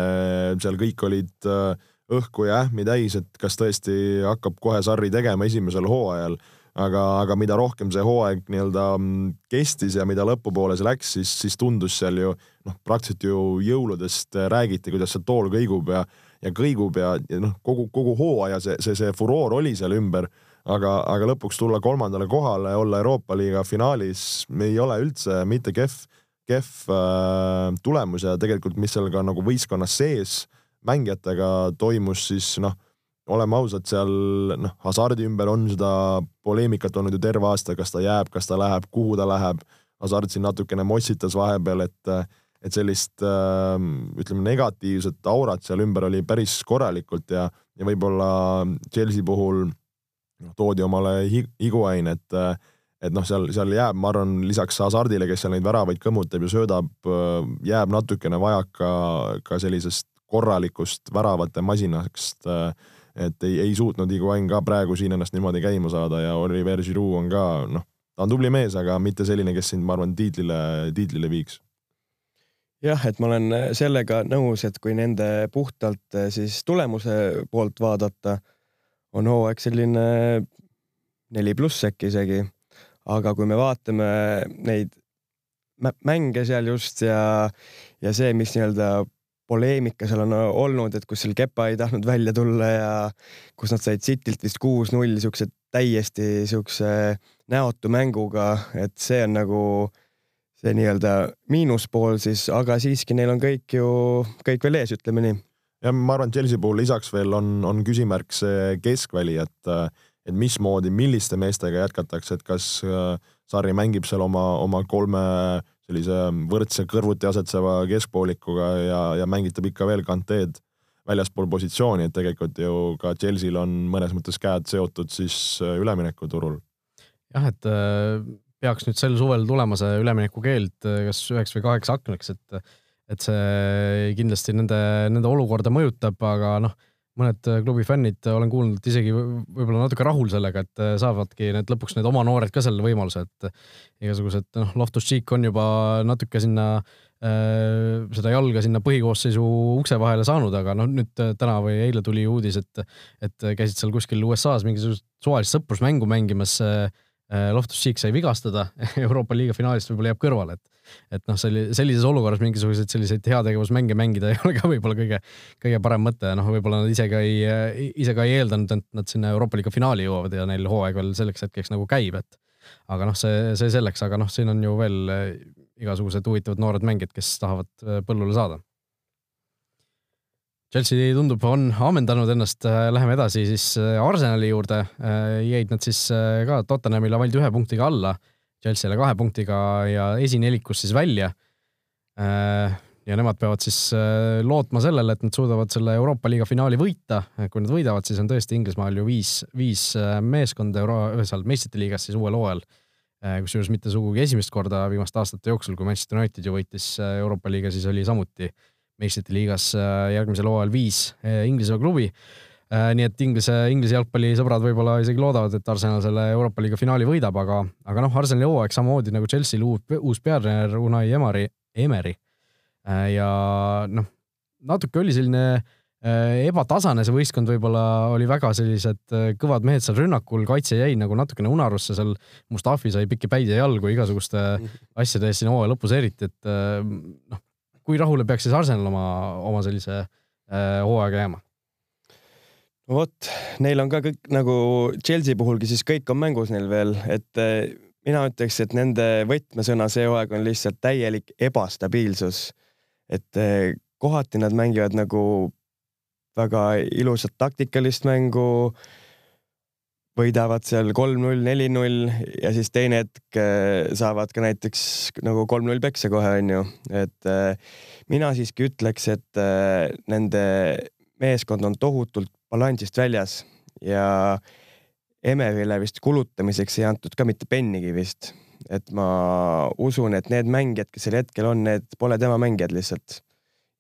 seal kõik olid äh, õhku ja ähmi täis, et kas tõesti hakkab kohe Sarri tegema esimesel hooajal, aga, aga mida rohkem see hooaeg nii-öelda mm, kestis ja mida lõpupoole see läks, siis, siis tundus seal ju noh, praktiliselt ju jõuludest räägiti, kuidas see tool kõigub ja, ja kõigub ja, ja noh, kogu, kogu hooaja see, see, see furoor oli seal ümber. Aga, aga lõpuks tulla kolmandale kohale, olla Euroopa liiga finaalis, ei ole üldse mitte kehv, kehv äh, tulemus ja tegelikult, mis seal ka nagu võistkonnas sees mängijatega toimus, siis noh, oleme ausad, seal noh, hasardi ümber on seda poleemikat olnud ju terve aasta, kas ta jääb, kas ta läheb, kuhu ta läheb. hasard siin natukene mossitas vahepeal, et, et sellist äh, ütleme negatiivset aurat seal ümber oli päris korralikult ja, ja võib-olla Chelsea puhul noh, toodi omale Higuain, et et noh, seal, seal jääb, ma arvan, lisaks Hasardile, kes seal neid väravaid kõmmutab ja söödab, jääb natukene vajaka ka sellisest korralikust väravate masinast. et ei, ei suutnud Higuain ka praegu siin ennast niimoodi käima saada ja Oliver Giroud on ka noh, ta on tubli mees, aga mitte selline, kes sind, ma arvan, tiitlile, tiitlile viiks jah, et ma olen sellega nõus, et kui nende puhtalt siis tulemuse poolt vaadata on hooaeg selline neli pluss äkki isegi. aga kui me vaatame neid mänge seal just ja, ja see, mis nii-öelda poleemika seal on olnud, et kus seal Kepa ei tahtnud välja tulla ja kus nad said Citylt vist kuus-null, siukse täiesti siukse näotu mänguga, et see on nagu see nii-öelda miinuspool siis, aga siiski neil on kõik ju, kõik veel ees, ütleme nii. Ja ma arvan, Chelsea puhul lisaks veel on, on küsimärk see keskväli, et, et mismoodi, milliste meestega jätkatakse, et kas äh, Sarri mängib seal oma, oma kolme sellise võrdse kõrvuti asetseva keskpoolikuga ja, ja mängitab ikka veel Kanteed väljaspool positsiooni, et tegelikult ju ka Chelsea'l on mõnes mõttes käed seotud siis äh, üleminekuturul. jah, et äh, peaks nüüd sel suvel tulema see üleminekukeeld kas üheks või kaheks aknaks, et et see kindlasti nende, nende olukorda mõjutab, aga noh, mõned klubi fännid olen kuulnud isegi võib-olla natuke rahul sellega, et saavadki need lõpuks need oma noored ka selle võimaluse, et igasugused noh, Loftus-Cheek on juba natuke sinna äh, seda jalga sinna põhikoosseisu ukse vahele saanud, aga noh, nüüd täna või eile tuli uudis, et, et käisid seal kuskil USA-s mingisugust suvalist sõprusmängu mängimas äh, Loftus-Cheek sai vigastada, Euroopa liiga finaalist võib-olla jääb kõrvale, et et noh, selli-, sellises olukorras mingisuguseid selliseid heategevusmänge mängida ei ole ka võib-olla kõige, kõige parem mõte, noh, võib-olla nad ise ka ei, ise ka ei eeldanud, et nad sinna Euroopa liiga finaali jõuavad ja neil hooaeg veel selleks hetkeks nagu käib, et aga noh, see, see selleks, aga noh, siin on ju veel eh, igasugused huvitavad noored mängijad, kes tahavad eh, põllule saada. Chelsea tundub, on ammendanud ennast, eh, läheme edasi siis Arsenali juurde, jäid nad siis ka Tottenhamile vaid ühe punktiga alla Chelsea'le kahe punktiga ja esinelikus siis välja. Äh, ja nemad peavad siis äh, lootma sellele, et nad suudavad selle Euroopa liiga finaali võita. kui nad võidavad, siis on tõesti Inglismaal ju viis, viis äh, meeskonda euro-, seal meistrite liigas siis uuel hooajal. kusjuures mitte sugugi esimest korda viimaste aastate jooksul, kui Manchester United ju võitis Euroopa liiga, siis oli samuti meistrite liigas järgmisel hooajal viis Inglise klubi nii et Inglise, Inglise jalgpallisõbrad võib-olla isegi loodavad, et Arsenal selle Euroopa liiga finaali võidab, aga, aga noh, Arsenali hooaeg samamoodi nagu Chelsea'l uus, uus peatreener Unai Emari, Emeri. ja noh, natuke oli selline äh, ebatasane see võistkond võib-olla oli väga sellised äh, kõvad mehed seal rünnakul, kaitse jäi nagu natukene unarusse, seal Mustafi sai pikki päid ja jalgu igasuguste asjade eest siin hooaja lõpus eriti, et äh, noh, kui rahule peaks siis Arsenal oma, oma sellise hooaega jääma? Vot, neil on ka kõik nagu Chelsea puhulgi siis kõik on mängus neil veel, et mina ütleks, et nende võtmesõna see hooaeg on lihtsalt täielik ebastabiilsus. et kohati nad mängivad nagu väga ilusat taktikalist mängu, võidavad seal kolm-null, neli-null ja siis teine hetk äh, saavad ka näiteks nagu kolm-null peksa kohe, onju. et mina siiski ütleks, et nende meeskond on tohutult balansist väljas ja Emerile vist kulutamiseks ei antud ka mitte pennigi vist. et ma usun, et need mängijad, kes sel hetkel on, need pole tema mängijad lihtsalt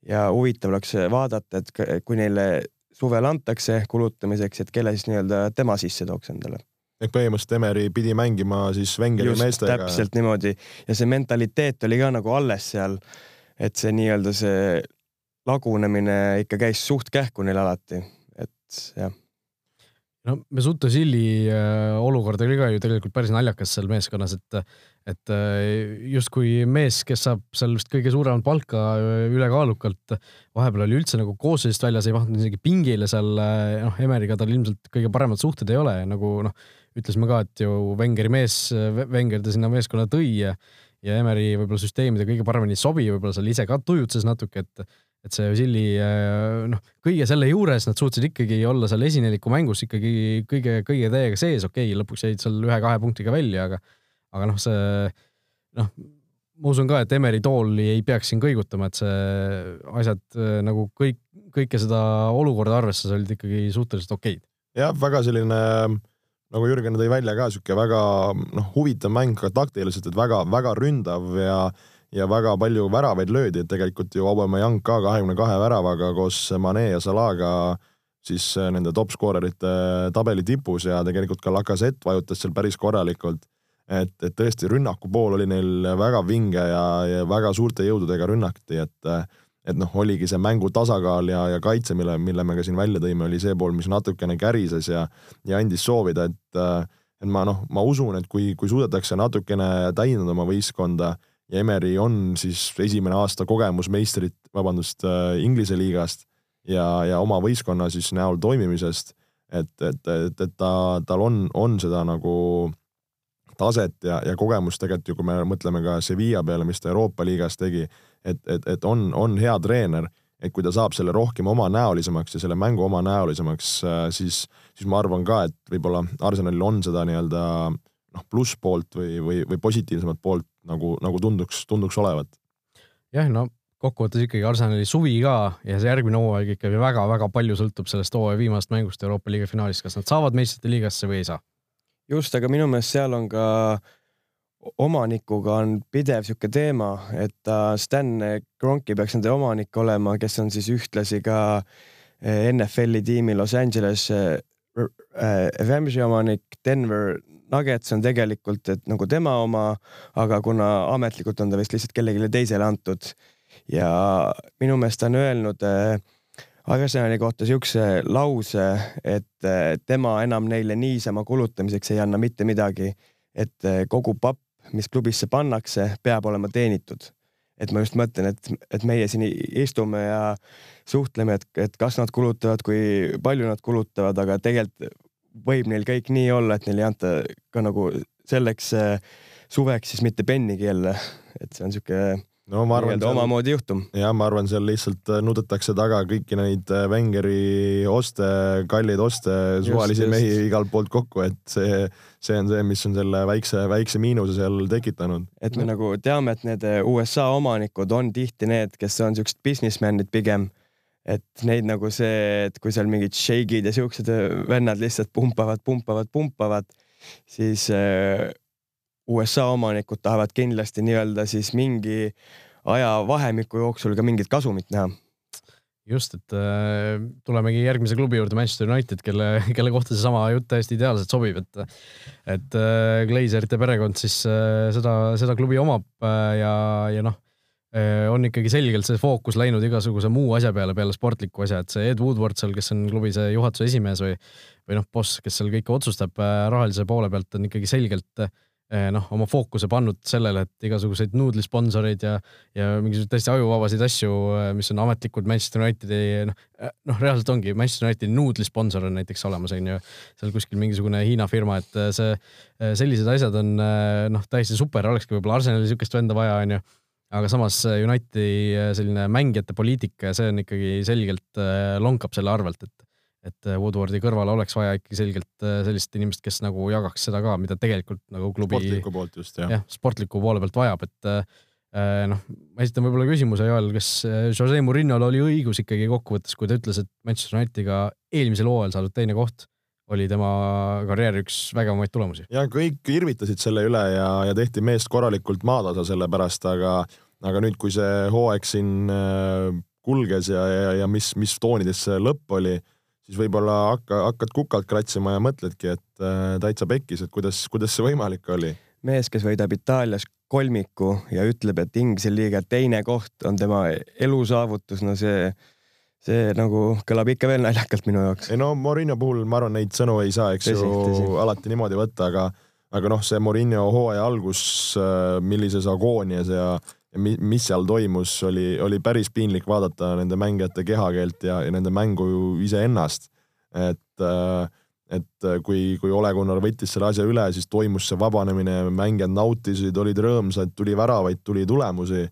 ja huvitav oleks vaadata, et kui neile suvel antakse kulutamiseks, et kelle siis nii-öelda tema sisse tooks endale. ehk põhimõtteliselt Emeri pidi mängima siis Wengeri meestega. täpselt niimoodi ja see mentaliteet oli ka nagu alles seal, et see nii-öelda see lagunemine ikka käis suht kähku neil alati, et jah. No Mesut Özili äh, olukord oli ka ju tegelikult päris naljakas seal meeskonnas, et et äh, justkui mees, kes saab seal vist kõige suuremat palka äh, ülekaalukalt, vahepeal oli üldse nagu koosseisust väljas, ei mahtunud isegi pingile seal, noh, Emeriga tal ilmselt kõige paremad suhted ei ole, nagu noh, ütlesime ka, et ju Wengeri mees, Wenger ta sinna meeskonna tõi ja ja Emeri võib-olla süsteemide kõige paremini ei sobi, võib-olla seal ise ka tujutses natuke, et et see Osilli äh, noh, kõige selle juures nad suutsid ikkagi olla seal esineliku mängus ikkagi kõige, kõige täiega sees, okei okay,, lõpuks jäid seal ühe-kahe punktiga välja, aga aga noh, see noh, ma usun ka, et Emeri tooli ei peaks siin kõigutama, et see asjad äh, nagu kõik, kõike seda olukorda arvestades olid ikkagi suhteliselt okeid. jah, väga selline nagu Jürgen tõi välja ka sihuke väga noh, huvitav mäng ka taktiliselt, et väga-väga ründav ja ja väga palju väravaid löödi, et tegelikult ju Aubameyang ka kahekümne kahe väravaga koos Mane ja Salaga siis äh, nende top skoorerite tabeli tipus ja tegelikult ka Lacazette vajutas seal päris korralikult. et, et tõesti rünnaku pool oli neil väga vinge ja, ja väga suurte jõududega rünnati, et et noh, oligi see mängu tasakaal ja, ja kaitse, mille, mille me ka siin välja tõime, oli see pool, mis natukene kärises ja ja andis soovida, et et ma noh, ma usun, et kui, kui suudetakse natukene täiendada oma võistkonda ja Emeri on siis esimene aasta kogemus meistrit, vabandust, äh, Inglise liigast ja, ja oma võistkonna siis näol toimimisest, et, et, et, et ta, tal on, on seda nagu taset ja, ja kogemust tegelikult ju, kui me mõtleme ka Sevilla peale, mis ta Euroopa liigas tegi, et, et, et on, on hea treener, et kui ta saab selle rohkem omanäolisemaks ja selle mängu omanäolisemaks, äh, siis, siis ma arvan ka, et võib-olla Arsenalil on seda nii-öelda noh, plusspoolt või, või, või positiivsemat poolt nagu, nagu tunduks, tunduks olevat. jah, no kokkuvõttes ikkagi Arsenali suvi ka ja see järgmine hooaeg ikkagi väga-väga palju sõltub sellest hooaja viimasest mängust Euroopa liiga finaalis, kas nad saavad meistrite liigasse või ei saa. just, aga minu meelest seal on ka omanikuga on pidev sihuke teema, et uh, Stan Kroenke peaks nende omanik olema, kes on siis ühtlasi ka eh, NFL-i tiimi Los Angeles äh, Rams'i omanik, Denver Nuggets on tegelikult, et nagu tema oma, aga kuna ametlikult on ta vist lihtsalt kellelegi teisele antud ja minu meelest ta on öelnud äh, Arsenali kohta siukse lause, et äh, tema enam neile niisama kulutamiseks ei anna mitte midagi, et äh, kogu papp, mis klubisse pannakse, peab olema teenitud. et ma just mõtlen, et, et meie siin istume ja suhtleme, et, et kas nad kulutavad, kui palju nad kulutavad, aga tegelikult võib neil kõik nii olla, et neil ei anta ka nagu selleks äh, suveks siis mitte pennigi jälle, et see on sihuke no ma arvan, omamoodi juhtum. ja ma arvan, seal lihtsalt äh, nudetakse taga kõiki neid äh, Wengeri oste, kalleid oste, suvalisi just, mehi igalt poolt kokku, et see, see on see, mis on selle väikse, väikse miinuse seal tekitanud. et me nagu teame, et need USA omanikud on tihti need, kes on siuksed businessman'id pigem et neid nagu see, et kui seal mingid šeigid ja siuksed äh, vennad lihtsalt pumpavad, pumpavad, pumpavad, siis äh, USA omanikud tahavad kindlasti nii-öelda siis mingi ajavahemiku jooksul ka mingit kasumit näha. just, et äh, tulemegi järgmise klubi juurde, Manchester United, kelle, kelle kohta seesama jutt täiesti ideaalselt sobib, et et äh, Glazerite perekond siis äh, seda, seda klubi omab äh, ja, ja noh on ikkagi selgelt see fookus läinud igasuguse muu asja peale, peale sportliku asja, et see Ed Woodward seal, kes on klubi see juhatuse esimees või või noh, boss, kes seal kõike otsustab äh, rahalise poole pealt, on ikkagi selgelt äh, noh, oma fookuse pannud sellele, et igasuguseid nuudlisponsoreid ja, ja mingisuguseid täiesti ajuvabasid asju, mis on ametlikud Manchester Unitedi noh, noh, reaalselt ongi Manchester Unitedi nuudlisponsor on näiteks olemas, on ju, seal kuskil mingisugune Hiina firma, et see, sellised asjad on noh, täiesti super, olekski võib-olla Arsenali niisugust venda vaja, on ju aga samas Unitedi selline mängijate poliitika ja see on ikkagi selgelt lonkab selle arvelt, et et äh, Woodwardi kõrvale oleks vaja ikkagi selgelt äh, sellist inimest, kes nagu jagaks seda ka, mida tegelikult nagu klubi sportliku poolt just jah. jah, sportliku poole pealt vajab, et äh, noh, ma esitan võib-olla küsimuse, Joel, kas Jose Murinol oli õigus ikkagi kokkuvõttes, kui ta ütles, et Manchester Unitediga eelmisel hooajal saadud teine koht oli tema karjääri üks vägevamaid tulemusi. ja kõik irvitasid selle üle ja, ja tehti meest korralikult maatasa selle pärast, aga, aga nüüd, kui see hooaeg siin kulges ja, ja, ja mis, mis toonides see lõpp oli siis võib-olla hakka, hakkad kukalt kratsima ja mõtledki, et äh, täitsa pekkis, et kuidas, kuidas see võimalik oli. mees, kes võidab Itaalias kolmiku ja ütleb, et Inglise liiga teine koht on tema elusaavutus, no see, see nagu kõlab ikka veel naljakalt minu jaoks. ei no Morinho puhul ma arvan, neid sõnu ei saa, eks tõsi, ju tõsi. alati niimoodi võtta, aga, aga noh, see Morinho hooaja algus, äh, millises agoonias ja ja mi, mis seal toimus, oli, oli päris piinlik vaadata nende mängijate kehakeelt ja, ja nende mängu iseennast. et, äh, et kui, kui Ole Gunnar võttis selle asja üle, siis toimus see vabanemine, mängijad nautisid, olid rõõmsad, tuli väravaid, tuli tulemusi.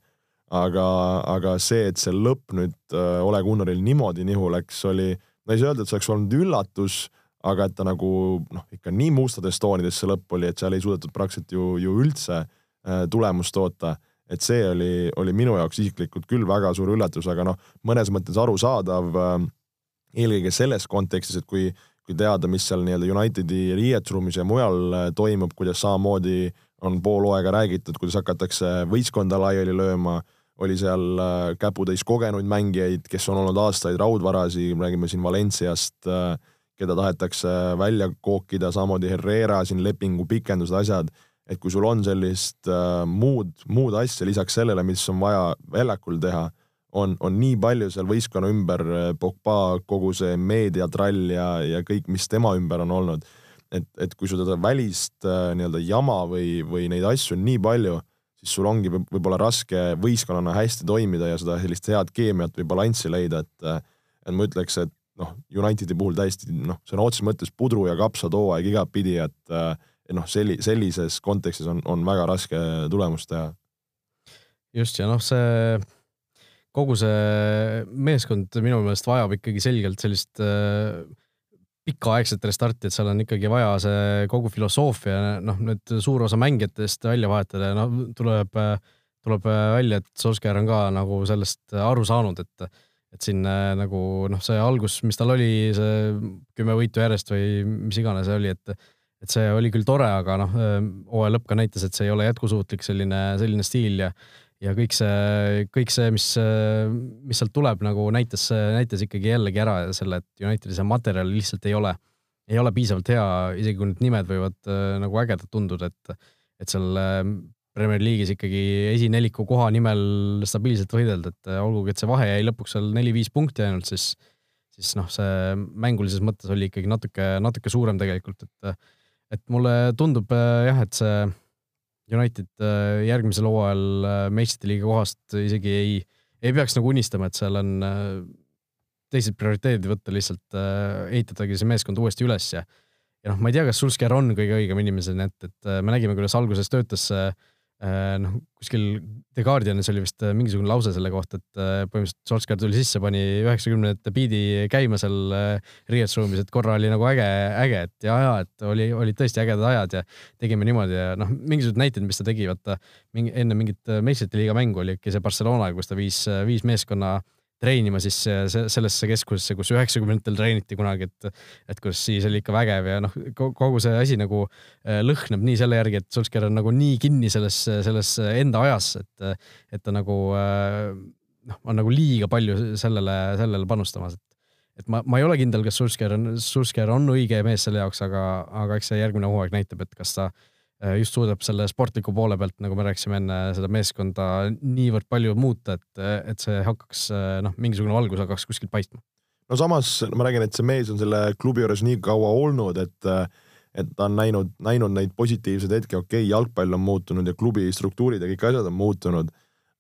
Aga, aga see, et see lõpp nüüd äh, Ole Gunnaril niimoodi nihu läks, oli, ma ei saa öelda, et see oleks olnud üllatus aga et ta nagu noh, ikka nii mustades toonides see lõpp oli, et seal ei suudetud praktiliselt ju, ju üldse äh, tulemust toota et see oli, oli minu jaoks isiklikult küll väga suur üllatus, aga noh, mõnes mõttes arusaadav äh,. eelkõige selles kontekstis, et kui, kui teada, mis seal nii-öelda Unitedi riietusruumis ja mujal toimub, kuidas samamoodi on pool hooaega räägitud, kuidas hakatakse võistkonda laiali lööma, oli seal äh, käputäis kogenuid mängijaid, kes on olnud aastaid raudvarasi, räägime siin Valenciast äh,, keda tahetakse välja kookida, samamoodi Herrera siin lepingu pikendused, asjad et kui sul on sellist äh, muud, muud asja lisaks sellele, mis on vaja väljakul teha, on, on nii palju seal võistkonna ümber, Pogba, kogu see meediatrall ja, ja kõik, mis tema ümber on olnud. et, et kui sul seda välist nii-öelda jama või, või neid asju on nii palju, siis sul ongi võib-olla raske võistkonnana hästi toimida ja seda sellist head keemiat või balanssi leida, et, et ma ütleks, et noh, Unitedi puhul täiesti noh, sõna otseses mõttes pudru ja kapsad hooaeg igatpidi, et äh, noh, selli-, sellises kontekstis on, on väga raske tulemust teha. just ja noh, see kogu see meeskond minu meelest vajab ikkagi selgelt sellist äh, pikaaegset restarti, et seal on ikkagi vaja see kogu filosoofia, noh, nüüd suur osa mängijatest välja vahetada ja noh, tuleb, tuleb välja, et Solskjaer on ka nagu sellest aru saanud, et et siin äh, nagu noh, see algus, mis tal oli, see kümme võitu järjest või mis iganes see oli, et et see oli küll tore, aga noh, hooaja lõpp ka näitas, et see ei ole jätkusuutlik selline, selline stiil ja ja kõik see, kõik see, mis, mis sealt tuleb, nagu näitas, näitas ikkagi jällegi ära selle, et Unitedi see materjal lihtsalt ei ole, ei ole piisavalt hea, isegi kui need nimed võivad äh, nagu ägedad tunduda, et, et seal Premier League'is ikkagi esineliku koha nimel stabiilselt võidelda, et olgugi, et see vahe jäi lõpuks seal neli-viis punkti ainult, siis, siis noh, see mängulises mõttes oli ikkagi natuke, natuke suurem tegelikult, et et mulle tundub äh, jah, et see United äh, järgmisel hooajal äh, meistrite liiga kohast isegi ei, ei peaks nagu unistama, et seal on teised prioriteedid võtta, lihtsalt ehitadagi see meeskond uuesti üles ja ja noh, ma ei tea, kas Sulsker on kõige õigem inimene, et, et me nägime, kuidas alguses töötas see Äh, noh, kuskil The Guardianis oli vist äh, mingisugune lause selle kohta, et äh, põhimõtteliselt Solskjaer tuli sisse, pani üheksakümnendate biidi käima seal riietusruumis, et korra oli nagu äge, äge, et ja, ja et oli, olid tõesti ägedad ajad ja tegime niimoodi ja noh, mingisugused näited, mis ta tegi, vaata mingi enne mingit meistrite liiga mängu oli ikka see Barcelona, kus ta viis, viis meeskonna äh, treenima siis sellesse keskusesse, kus üheksakümnendatel treeniti kunagi, et, et kus siis oli ikka vägev ja noh, kogu see asi nagu äh, lõhnab nii selle järgi, et Solskjaer on nagu nii kinni selles, selles enda ajas, et, et ta nagu äh, noh, on nagu liiga palju sellele, sellele panustamas, et et ma, ma ei ole kindel, kas Sursker on, Sursker on õige mees selle jaoks, aga, aga eks see järgmine hooaeg näitab, et kas ta äh, just suudab selle sportliku poole pealt, nagu me rääkisime enne, seda meeskonda niivõrd palju muuta, et, et see hakkaks noh, mingisugune valgus hakkaks kuskilt paistma. no samas ma räägin, et see mees on selle klubi juures nii kaua olnud, et et ta on näinud, näinud neid positiivseid hetki, okei okay,, jalgpall on muutunud ja klubi struktuurid ja kõik asjad on muutunud,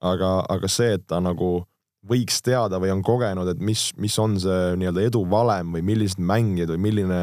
aga, aga see, et ta nagu võiks teada või on kogenud, et mis, mis on see nii-öelda edu valem või millised mängijad või milline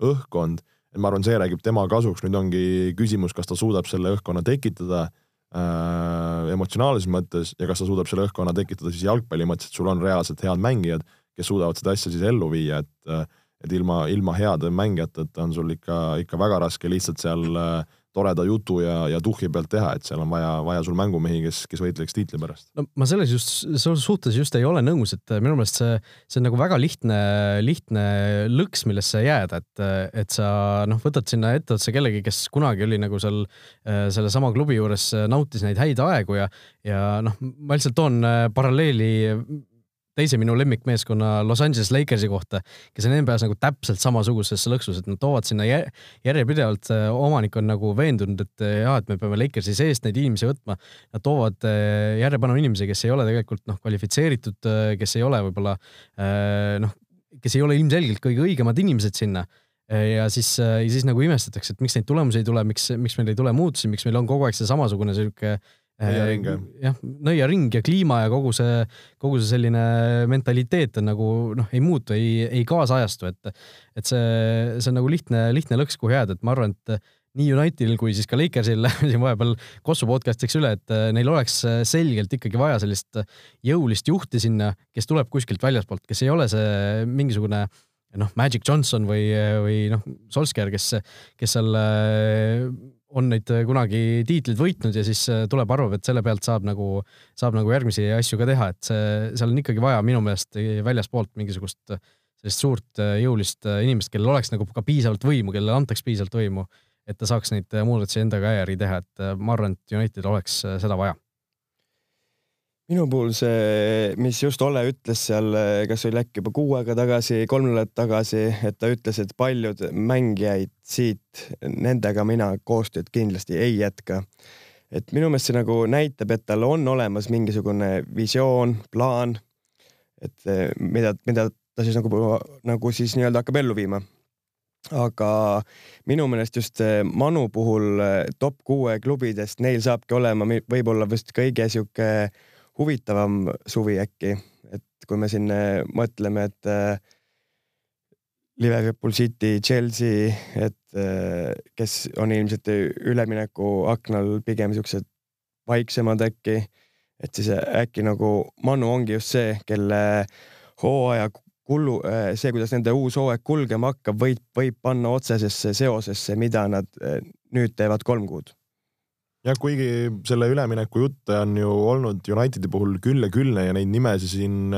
õhkkond, et ma arvan, see räägib tema kasuks, nüüd ongi küsimus, kas ta suudab selle õhkkonna tekitada äh, emotsionaalses mõttes ja kas ta suudab selle õhkkonna tekitada siis jalgpalli mõttes, et sul on reaalselt head mängijad, kes suudavad seda asja siis ellu viia, et et ilma, ilma heade mängijateta on sul ikka, ikka väga raske lihtsalt seal äh, toreda jutu ja, ja tuhhi pealt teha, et seal on vaja, vaja sul mängumehi, kes, kes võitleks tiitli pärast. no ma selles just, selles suhtes just ei ole nõus, et minu meelest see, see on nagu väga lihtne, lihtne lõks, millesse jääda, et, et sa noh, võtad sinna etteotsa kellegi, kes kunagi oli nagu seal sellesama klubi juures, nautis neid häid aegu ja, ja noh, ma lihtsalt toon paralleeli teise minu lemmikmeeskonna Los Angeles Lakersi kohta, kes on NBA-s nagu täpselt samasuguses lõksus, et nad toovad sinna järjepidevalt, äh, omanik on nagu veendunud, et äh, jaa, et me peame Lakersi seest neid inimesi võtma. Nad toovad äh, järjepanu inimesi, kes ei ole tegelikult noh, kvalifitseeritud, kes ei ole võib-olla noh, kes ei ole ilmselgelt kõige õigemad inimesed sinna ja siis, siis nagu imestatakse, et miks neid tulemusi ei tule, miks, miks meil ei tule muutusi, miks meil on kogu aeg see samasugune sihuke nõiaring jah, nõiaring ja kliima ja kogu see, kogu see selline mentaliteet on nagu noh, ei muutu, ei, ei kaasajastu, et, et see, see on nagu lihtne, lihtne lõks, kuhu jääda, et ma arvan, et nii Unitedil kui siis ka Lakersil siin vahepeal Kossu podcast'iks üle, et neil oleks selgelt ikkagi vaja sellist jõulist juhti sinna, kes tuleb kuskilt väljaspoolt, kes ei ole see mingisugune noh, Magic Johnson või, või noh, Solskjaer, kes, kes seal on neid äh, kunagi tiitlid võitnud ja siis äh, tuleb, arvab, et selle pealt saab nagu, saab nagu järgmisi asju ka teha, et see, seal on ikkagi vaja minu meelest väljaspoolt mingisugust äh, sellist suurt jõulist inimest, kellel oleks nagu ka piisavalt võimu, kellele antaks piisavalt võimu, et ta saaks neid muudatusi endaga järgi teha, et ma arvan, et Unitedil oleks seda vaja minu puhul see, mis just Olle ütles seal, kas oli äkki juba kuu aega tagasi, kolm nädalat tagasi, et ta ütles, et paljud mängijaid siit, nendega mina koostööd kindlasti ei jätka. et minu meelest see nagu näitab, et tal on olemas mingisugune visioon, plaan, et mida, mida ta siis nagu, nagu siis nii-öelda hakkab ellu viima. aga minu meelest just Manu puhul top kuue klubidest, neil saabki olema võib-olla vist kõige sihuke huvitavam suvi äkki, et kui me siin äh, mõtleme, et äh, Liverpool City, Chelsea, et äh, kes on ilmselt üleminekuaknal pigem siuksed vaiksemad äkki, et siis äkki nagu Manu ongi just see, kelle hooaja kullu, see, kuidas nende uus hooaeg kulgema hakkab, võib, võib panna otsesesse seosesse, mida nad nüüd teevad kolm kuud jah, kuigi selle ülemineku jutte on ju olnud Unitedi puhul küll ja küll ja neid nimesid siin,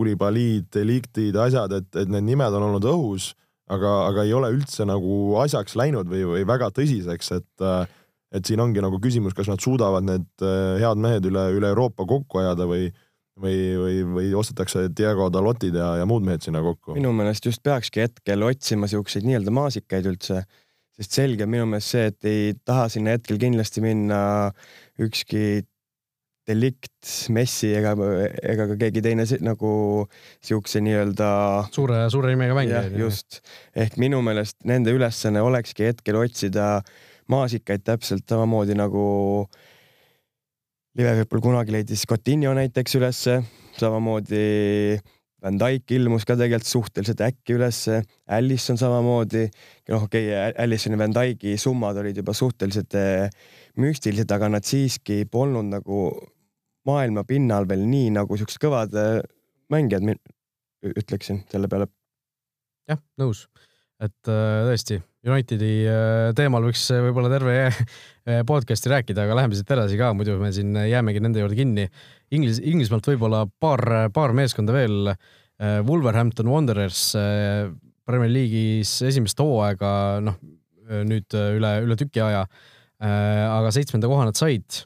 Kulibaliid, Deliktid, asjad, et, et need nimed on olnud õhus, aga, aga ei ole üldse nagu asjaks läinud või, või väga tõsiseks, et et siin ongi nagu küsimus, kas nad suudavad need head mehed üle, üle Euroopa kokku ajada või või, või, või ostetakse Diego Dalotid ja, ja muud mehed sinna kokku? minu meelest just peakski hetkel otsima siukseid nii-öelda maasikaid üldse sest selge on minu meelest see, et ei taha sinna hetkel kindlasti minna ükski delikt, Messi ega, ega ka keegi teine nagu siukse nii-öelda. suure, suure nimega mängija. just, ehk minu meelest nende ülesanne olekski hetkel otsida maasikaid täpselt samamoodi nagu Liverpool kunagi leidis Coutinho näiteks ülesse, samamoodi Van Dyke ilmus ka tegelikult suhteliselt äkki ülesse, Allison samamoodi. noh, okei okay,, Allisoni ja Van Dyke'i summad olid juba suhteliselt eh, müstilised, aga nad siiski polnud nagu maailma pinnal veel nii nagu siuksed kõvad eh, mängijad, ütleksin selle peale. jah, nõus, et äh, tõesti Unitedi äh, teemal võiks võib-olla terve äh, podcast'i rääkida, aga läheme siit edasi ka, muidu me siin jäämegi nende juurde kinni. Inglis, Inglismaalt võib-olla paar, paar meeskonda veel. Äh, Wolverhampton Wanderers Premier League'is esimest hooaega, noh nüüd üle, üle tüki aja aga seitsmenda koha nad said.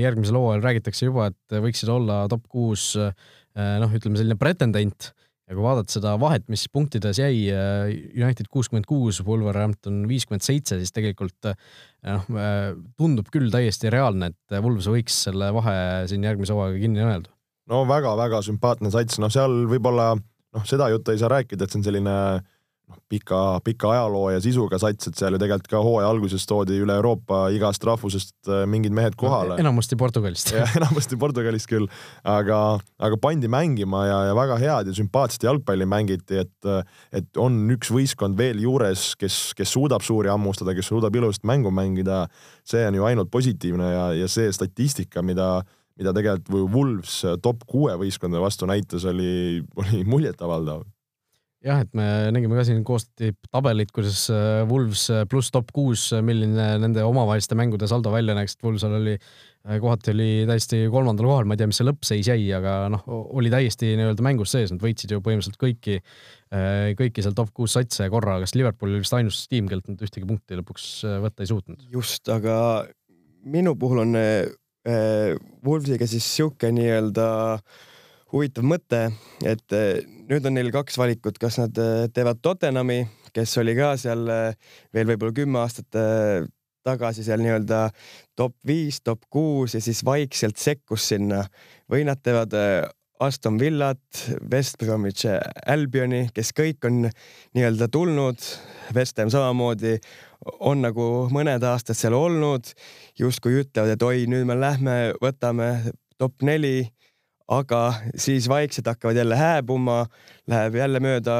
järgmisel hooajal räägitakse juba, et võiksid olla top kuus, noh, ütleme selline pretendent ja kui vaadata seda vahet, mis punktides jäi, äh, United kuuskümmend kuus, Wolverhampton viiskümmend seitse, siis tegelikult äh, noh, äh, tundub küll täiesti reaalne, et Wolves võiks selle vahe siin järgmise hooaega kinni öelda. no väga-väga sümpaatne sats, noh, seal võib-olla noh, seda juttu ei saa rääkida, et see on selline äh, noh, pika, pika ajaloo ja sisuga sats, et seal ju tegelikult ka hooaja alguses toodi üle Euroopa igast rahvusest äh, mingid mehed kohale. enamasti Portugalist. jah, enamasti Portugalist küll, aga, aga pandi mängima ja, ja väga head ja sümpaatset jalgpalli mängiti, et, et on üks võistkond veel juures, kes, kes suudab suuri hammustada, kes suudab ilusat mängu mängida. see on ju ainult positiivne ja, ja see statistika, mida mida tegelikult Wolves top kuue võistkondade vastu näitas, oli, oli muljetavaldav jah, et me nägime ka siin koostati tabelit, kuidas äh, Wolves äh, pluss top kuus, äh, milline nende omavaheliste mängude saldo välja näeks, et Wolvesal oli kohati oli täiesti kolmandal kohal, ma ei tea, mis see lõppseis jäi, aga noh, oli täiesti nii-öelda mängus sees, nad võitsid ju põhimõtteliselt kõiki, kõiki seal top kuus satse korra, kas Liverpool oli vist ainus tiim, kellelt nad ühtegi punkti lõpuks võtta ei suutnud? just, aga minu puhul on äh, Wolvesiga siis sihuke nii-öelda äh, huvitav mõte, et eh, nüüd on neil kaks valikut, kas nad eh, teevad Tottenhami, kes oli ka seal eh, veel võib-olla kümme aastat tagasi seal nii-öelda top viis, top kuus ja siis vaikselt sekkus sinna. Või nad teevad Aston Villat, West Bromwich Albioni, kes kõik on nii-öelda tulnud, West Ham samamoodi on nagu mõned aastad seal olnud, justkui ütlevad, et oi, nüüd me lähme, võtame top neli aga siis vaikselt hakkavad jälle hääbuma, läheb jälle mööda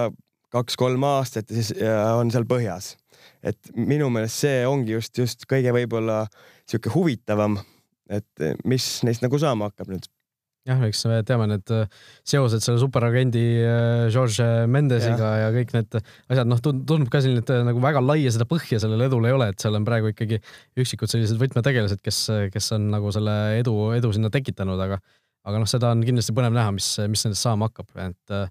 kaks-kolm aastat ja siis on seal põhjas. et minu meelest see ongi just, just kõige võib-olla sihuke huvitavam, et mis neist nagu saama hakkab nüüd jah, eks me teame need äh, seosed selle superagendi äh, George Mendesiga ja. ja kõik need asjad, noh, tundub ka selline, et äh, nagu väga laia seda põhja sellel edul ei ole, et seal on praegu ikkagi üksikud sellised võtmetegelased, kes, kes on nagu selle edu, edu sinna tekitanud, aga aga noh, seda on kindlasti põnev näha, mis, mis nendest saama hakkab, et äh,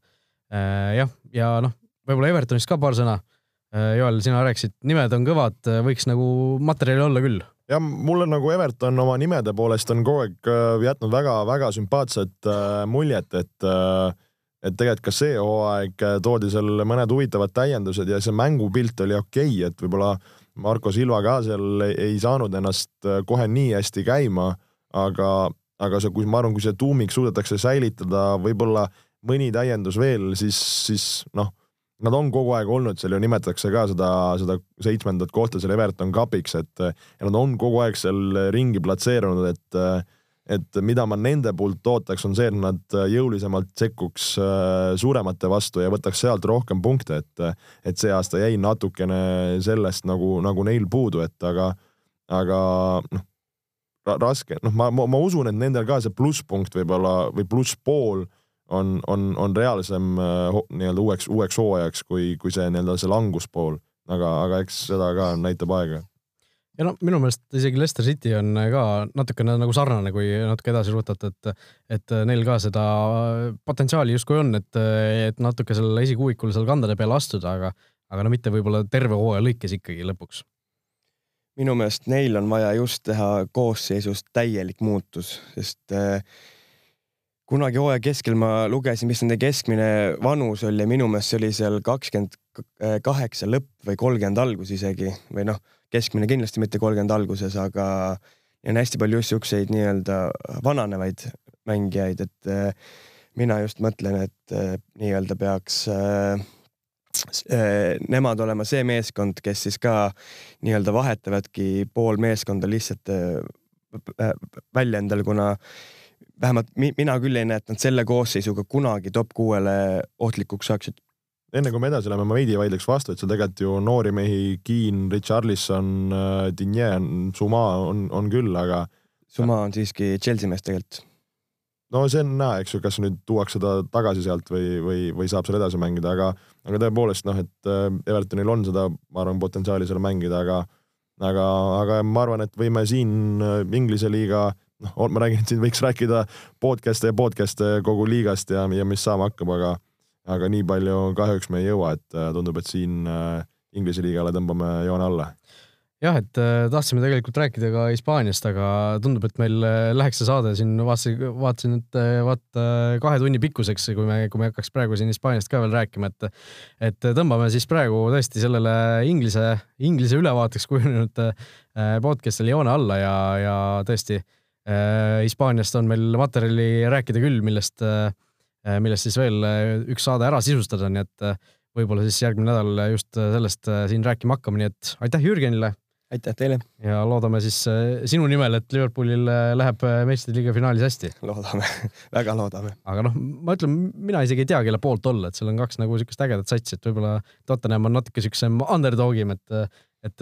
jah, ja noh, võib-olla Evertonist ka paar sõna äh,. Joel, sina rääkisid, nimed on kõvad, võiks nagu materjali olla küll. ja mulle nagu Everton oma nimede poolest on kogu aeg äh, jätnud väga-väga sümpaatset äh, muljet, et et tegelikult ka see hooaeg toodi seal mõned huvitavad täiendused ja see mängupilt oli okei okay,, et võib-olla Marko Silva ka seal ei, saanud ennast kohe nii hästi käima, aga, aga see, kui ma arvan, kui see tuumik suudetakse säilitada, võib-olla mõni täiendus veel, siis, siis noh, nad on kogu aeg olnud seal ju nimetatakse ka seda, seda seitsmendat kohta seal Everton Cupiks, et ja nad on kogu aeg seal ringi platseerunud, et et mida ma nende poolt ootaks, on see, et nad jõulisemalt sekkuks äh, suuremate vastu ja võtaks sealt rohkem punkte, et et see aasta jäi natukene sellest nagu, nagu neil puudu, et aga, aga noh, raske, noh, ma, ma, ma usun, et nendel ka see plusspunkt võib-olla või plusspool on, on, on reaalsem uh, nii-öelda uueks, uueks hooajaks, kui, kui see nii-öelda see languspool, aga, aga eks seda ka näitab aega. Ja no minu meelest isegi Leicester City on ka natukene nagu sarnane, kui natuke edasi rutata, et, et neil ka seda potentsiaali justkui on, et, et natuke sellele esikuuikule seal kandade peale astuda, aga, aga no mitte võib-olla terve hooaja lõikes ikkagi lõpuks minu meelest neil on vaja just teha koosseisus täielik muutus, sest äh, kunagi hooaja keskel ma lugesin, mis nende keskmine vanus oli ja minu meelest see oli seal kakskümmend kaheksa lõpp või kolmkümmend algus isegi või noh, keskmine kindlasti mitte kolmkümmend alguses, aga on hästi palju just siukseid nii-öelda vananevaid mängijaid, et äh, mina just mõtlen, et äh, nii-öelda peaks äh, Äh, nemad olema see meeskond, kes siis ka nii-öelda vahetavadki pool meeskonda lihtsalt äh, välja endale, kuna vähemalt mina küll ei näe, et nad selle koosseisuga kunagi top kuuele ohtlikuks saaksid. enne kui me edasi läheme, ma veidi vaidleks vastu, et seal tegelikult ju noori mehi, Keen, Richarlison, äh, Digne, Suma on, on küll, aga. Suma on siiski Chelsea mees tegelikult no see on näha, eks ju, kas nüüd tuuakse ta tagasi sealt või, või, või saab seal edasi mängida, aga, aga tõepoolest noh, et äh, Evertonil on seda, ma arvan, potentsiaali seal mängida, aga, aga, aga ma arvan, et võime siin äh, Inglise liiga, noh, ma räägin, et siin võiks rääkida podcast'e ja podcast'e kogu liigast ja, ja mis saama hakkab, aga, aga nii palju kahjuks me ei jõua, et äh, tundub, et siin Inglise liigale tõmbame joone alla jah, et äh, tahtsime tegelikult rääkida ka Hispaaniast, aga tundub, et meil äh, läheks see saade siin, vaatasin, vaatasin, et äh, vaata kahe tunni pikkuseks, kui me, kui me hakkaks praegu siin Hispaaniast ka veel rääkima, et et tõmbame siis praegu tõesti sellele inglise, inglise ülevaateks kujunenud podcast'ile joone alla ja, ja tõesti Hispaaniast on meil materjali rääkida küll, millest, millest siis veel üks saade ära sisustada, nii et võib-olla siis järgmine nädal just sellest siin rääkima hakkame, nii et aitäh Jürgenile aitäh teile! ja loodame siis äh, sinu nimel, et Liverpoolil äh, läheb äh, meistrite liiga finaalis hästi. loodame väga loodame. aga noh, ma ütlen, mina isegi ei tea, kelle poolt olla, et seal on kaks nagu siukest ägedat satsi, et võib-olla Tottenham on natuke siuksem underdog'im, et et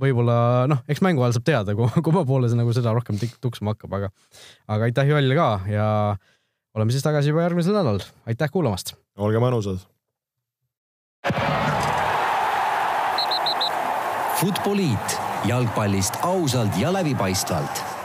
võib-olla noh, eks mängu ajal saab teada, kumma poole see nagu seda rohkem tuksuma hakkab, aga aga aitäh Jollile ka ja oleme siis tagasi juba järgmisel nädalal. aitäh kuulamast! olge mõnusad! Futboliit. Jalgpallist ausalt ja läbipaistvalt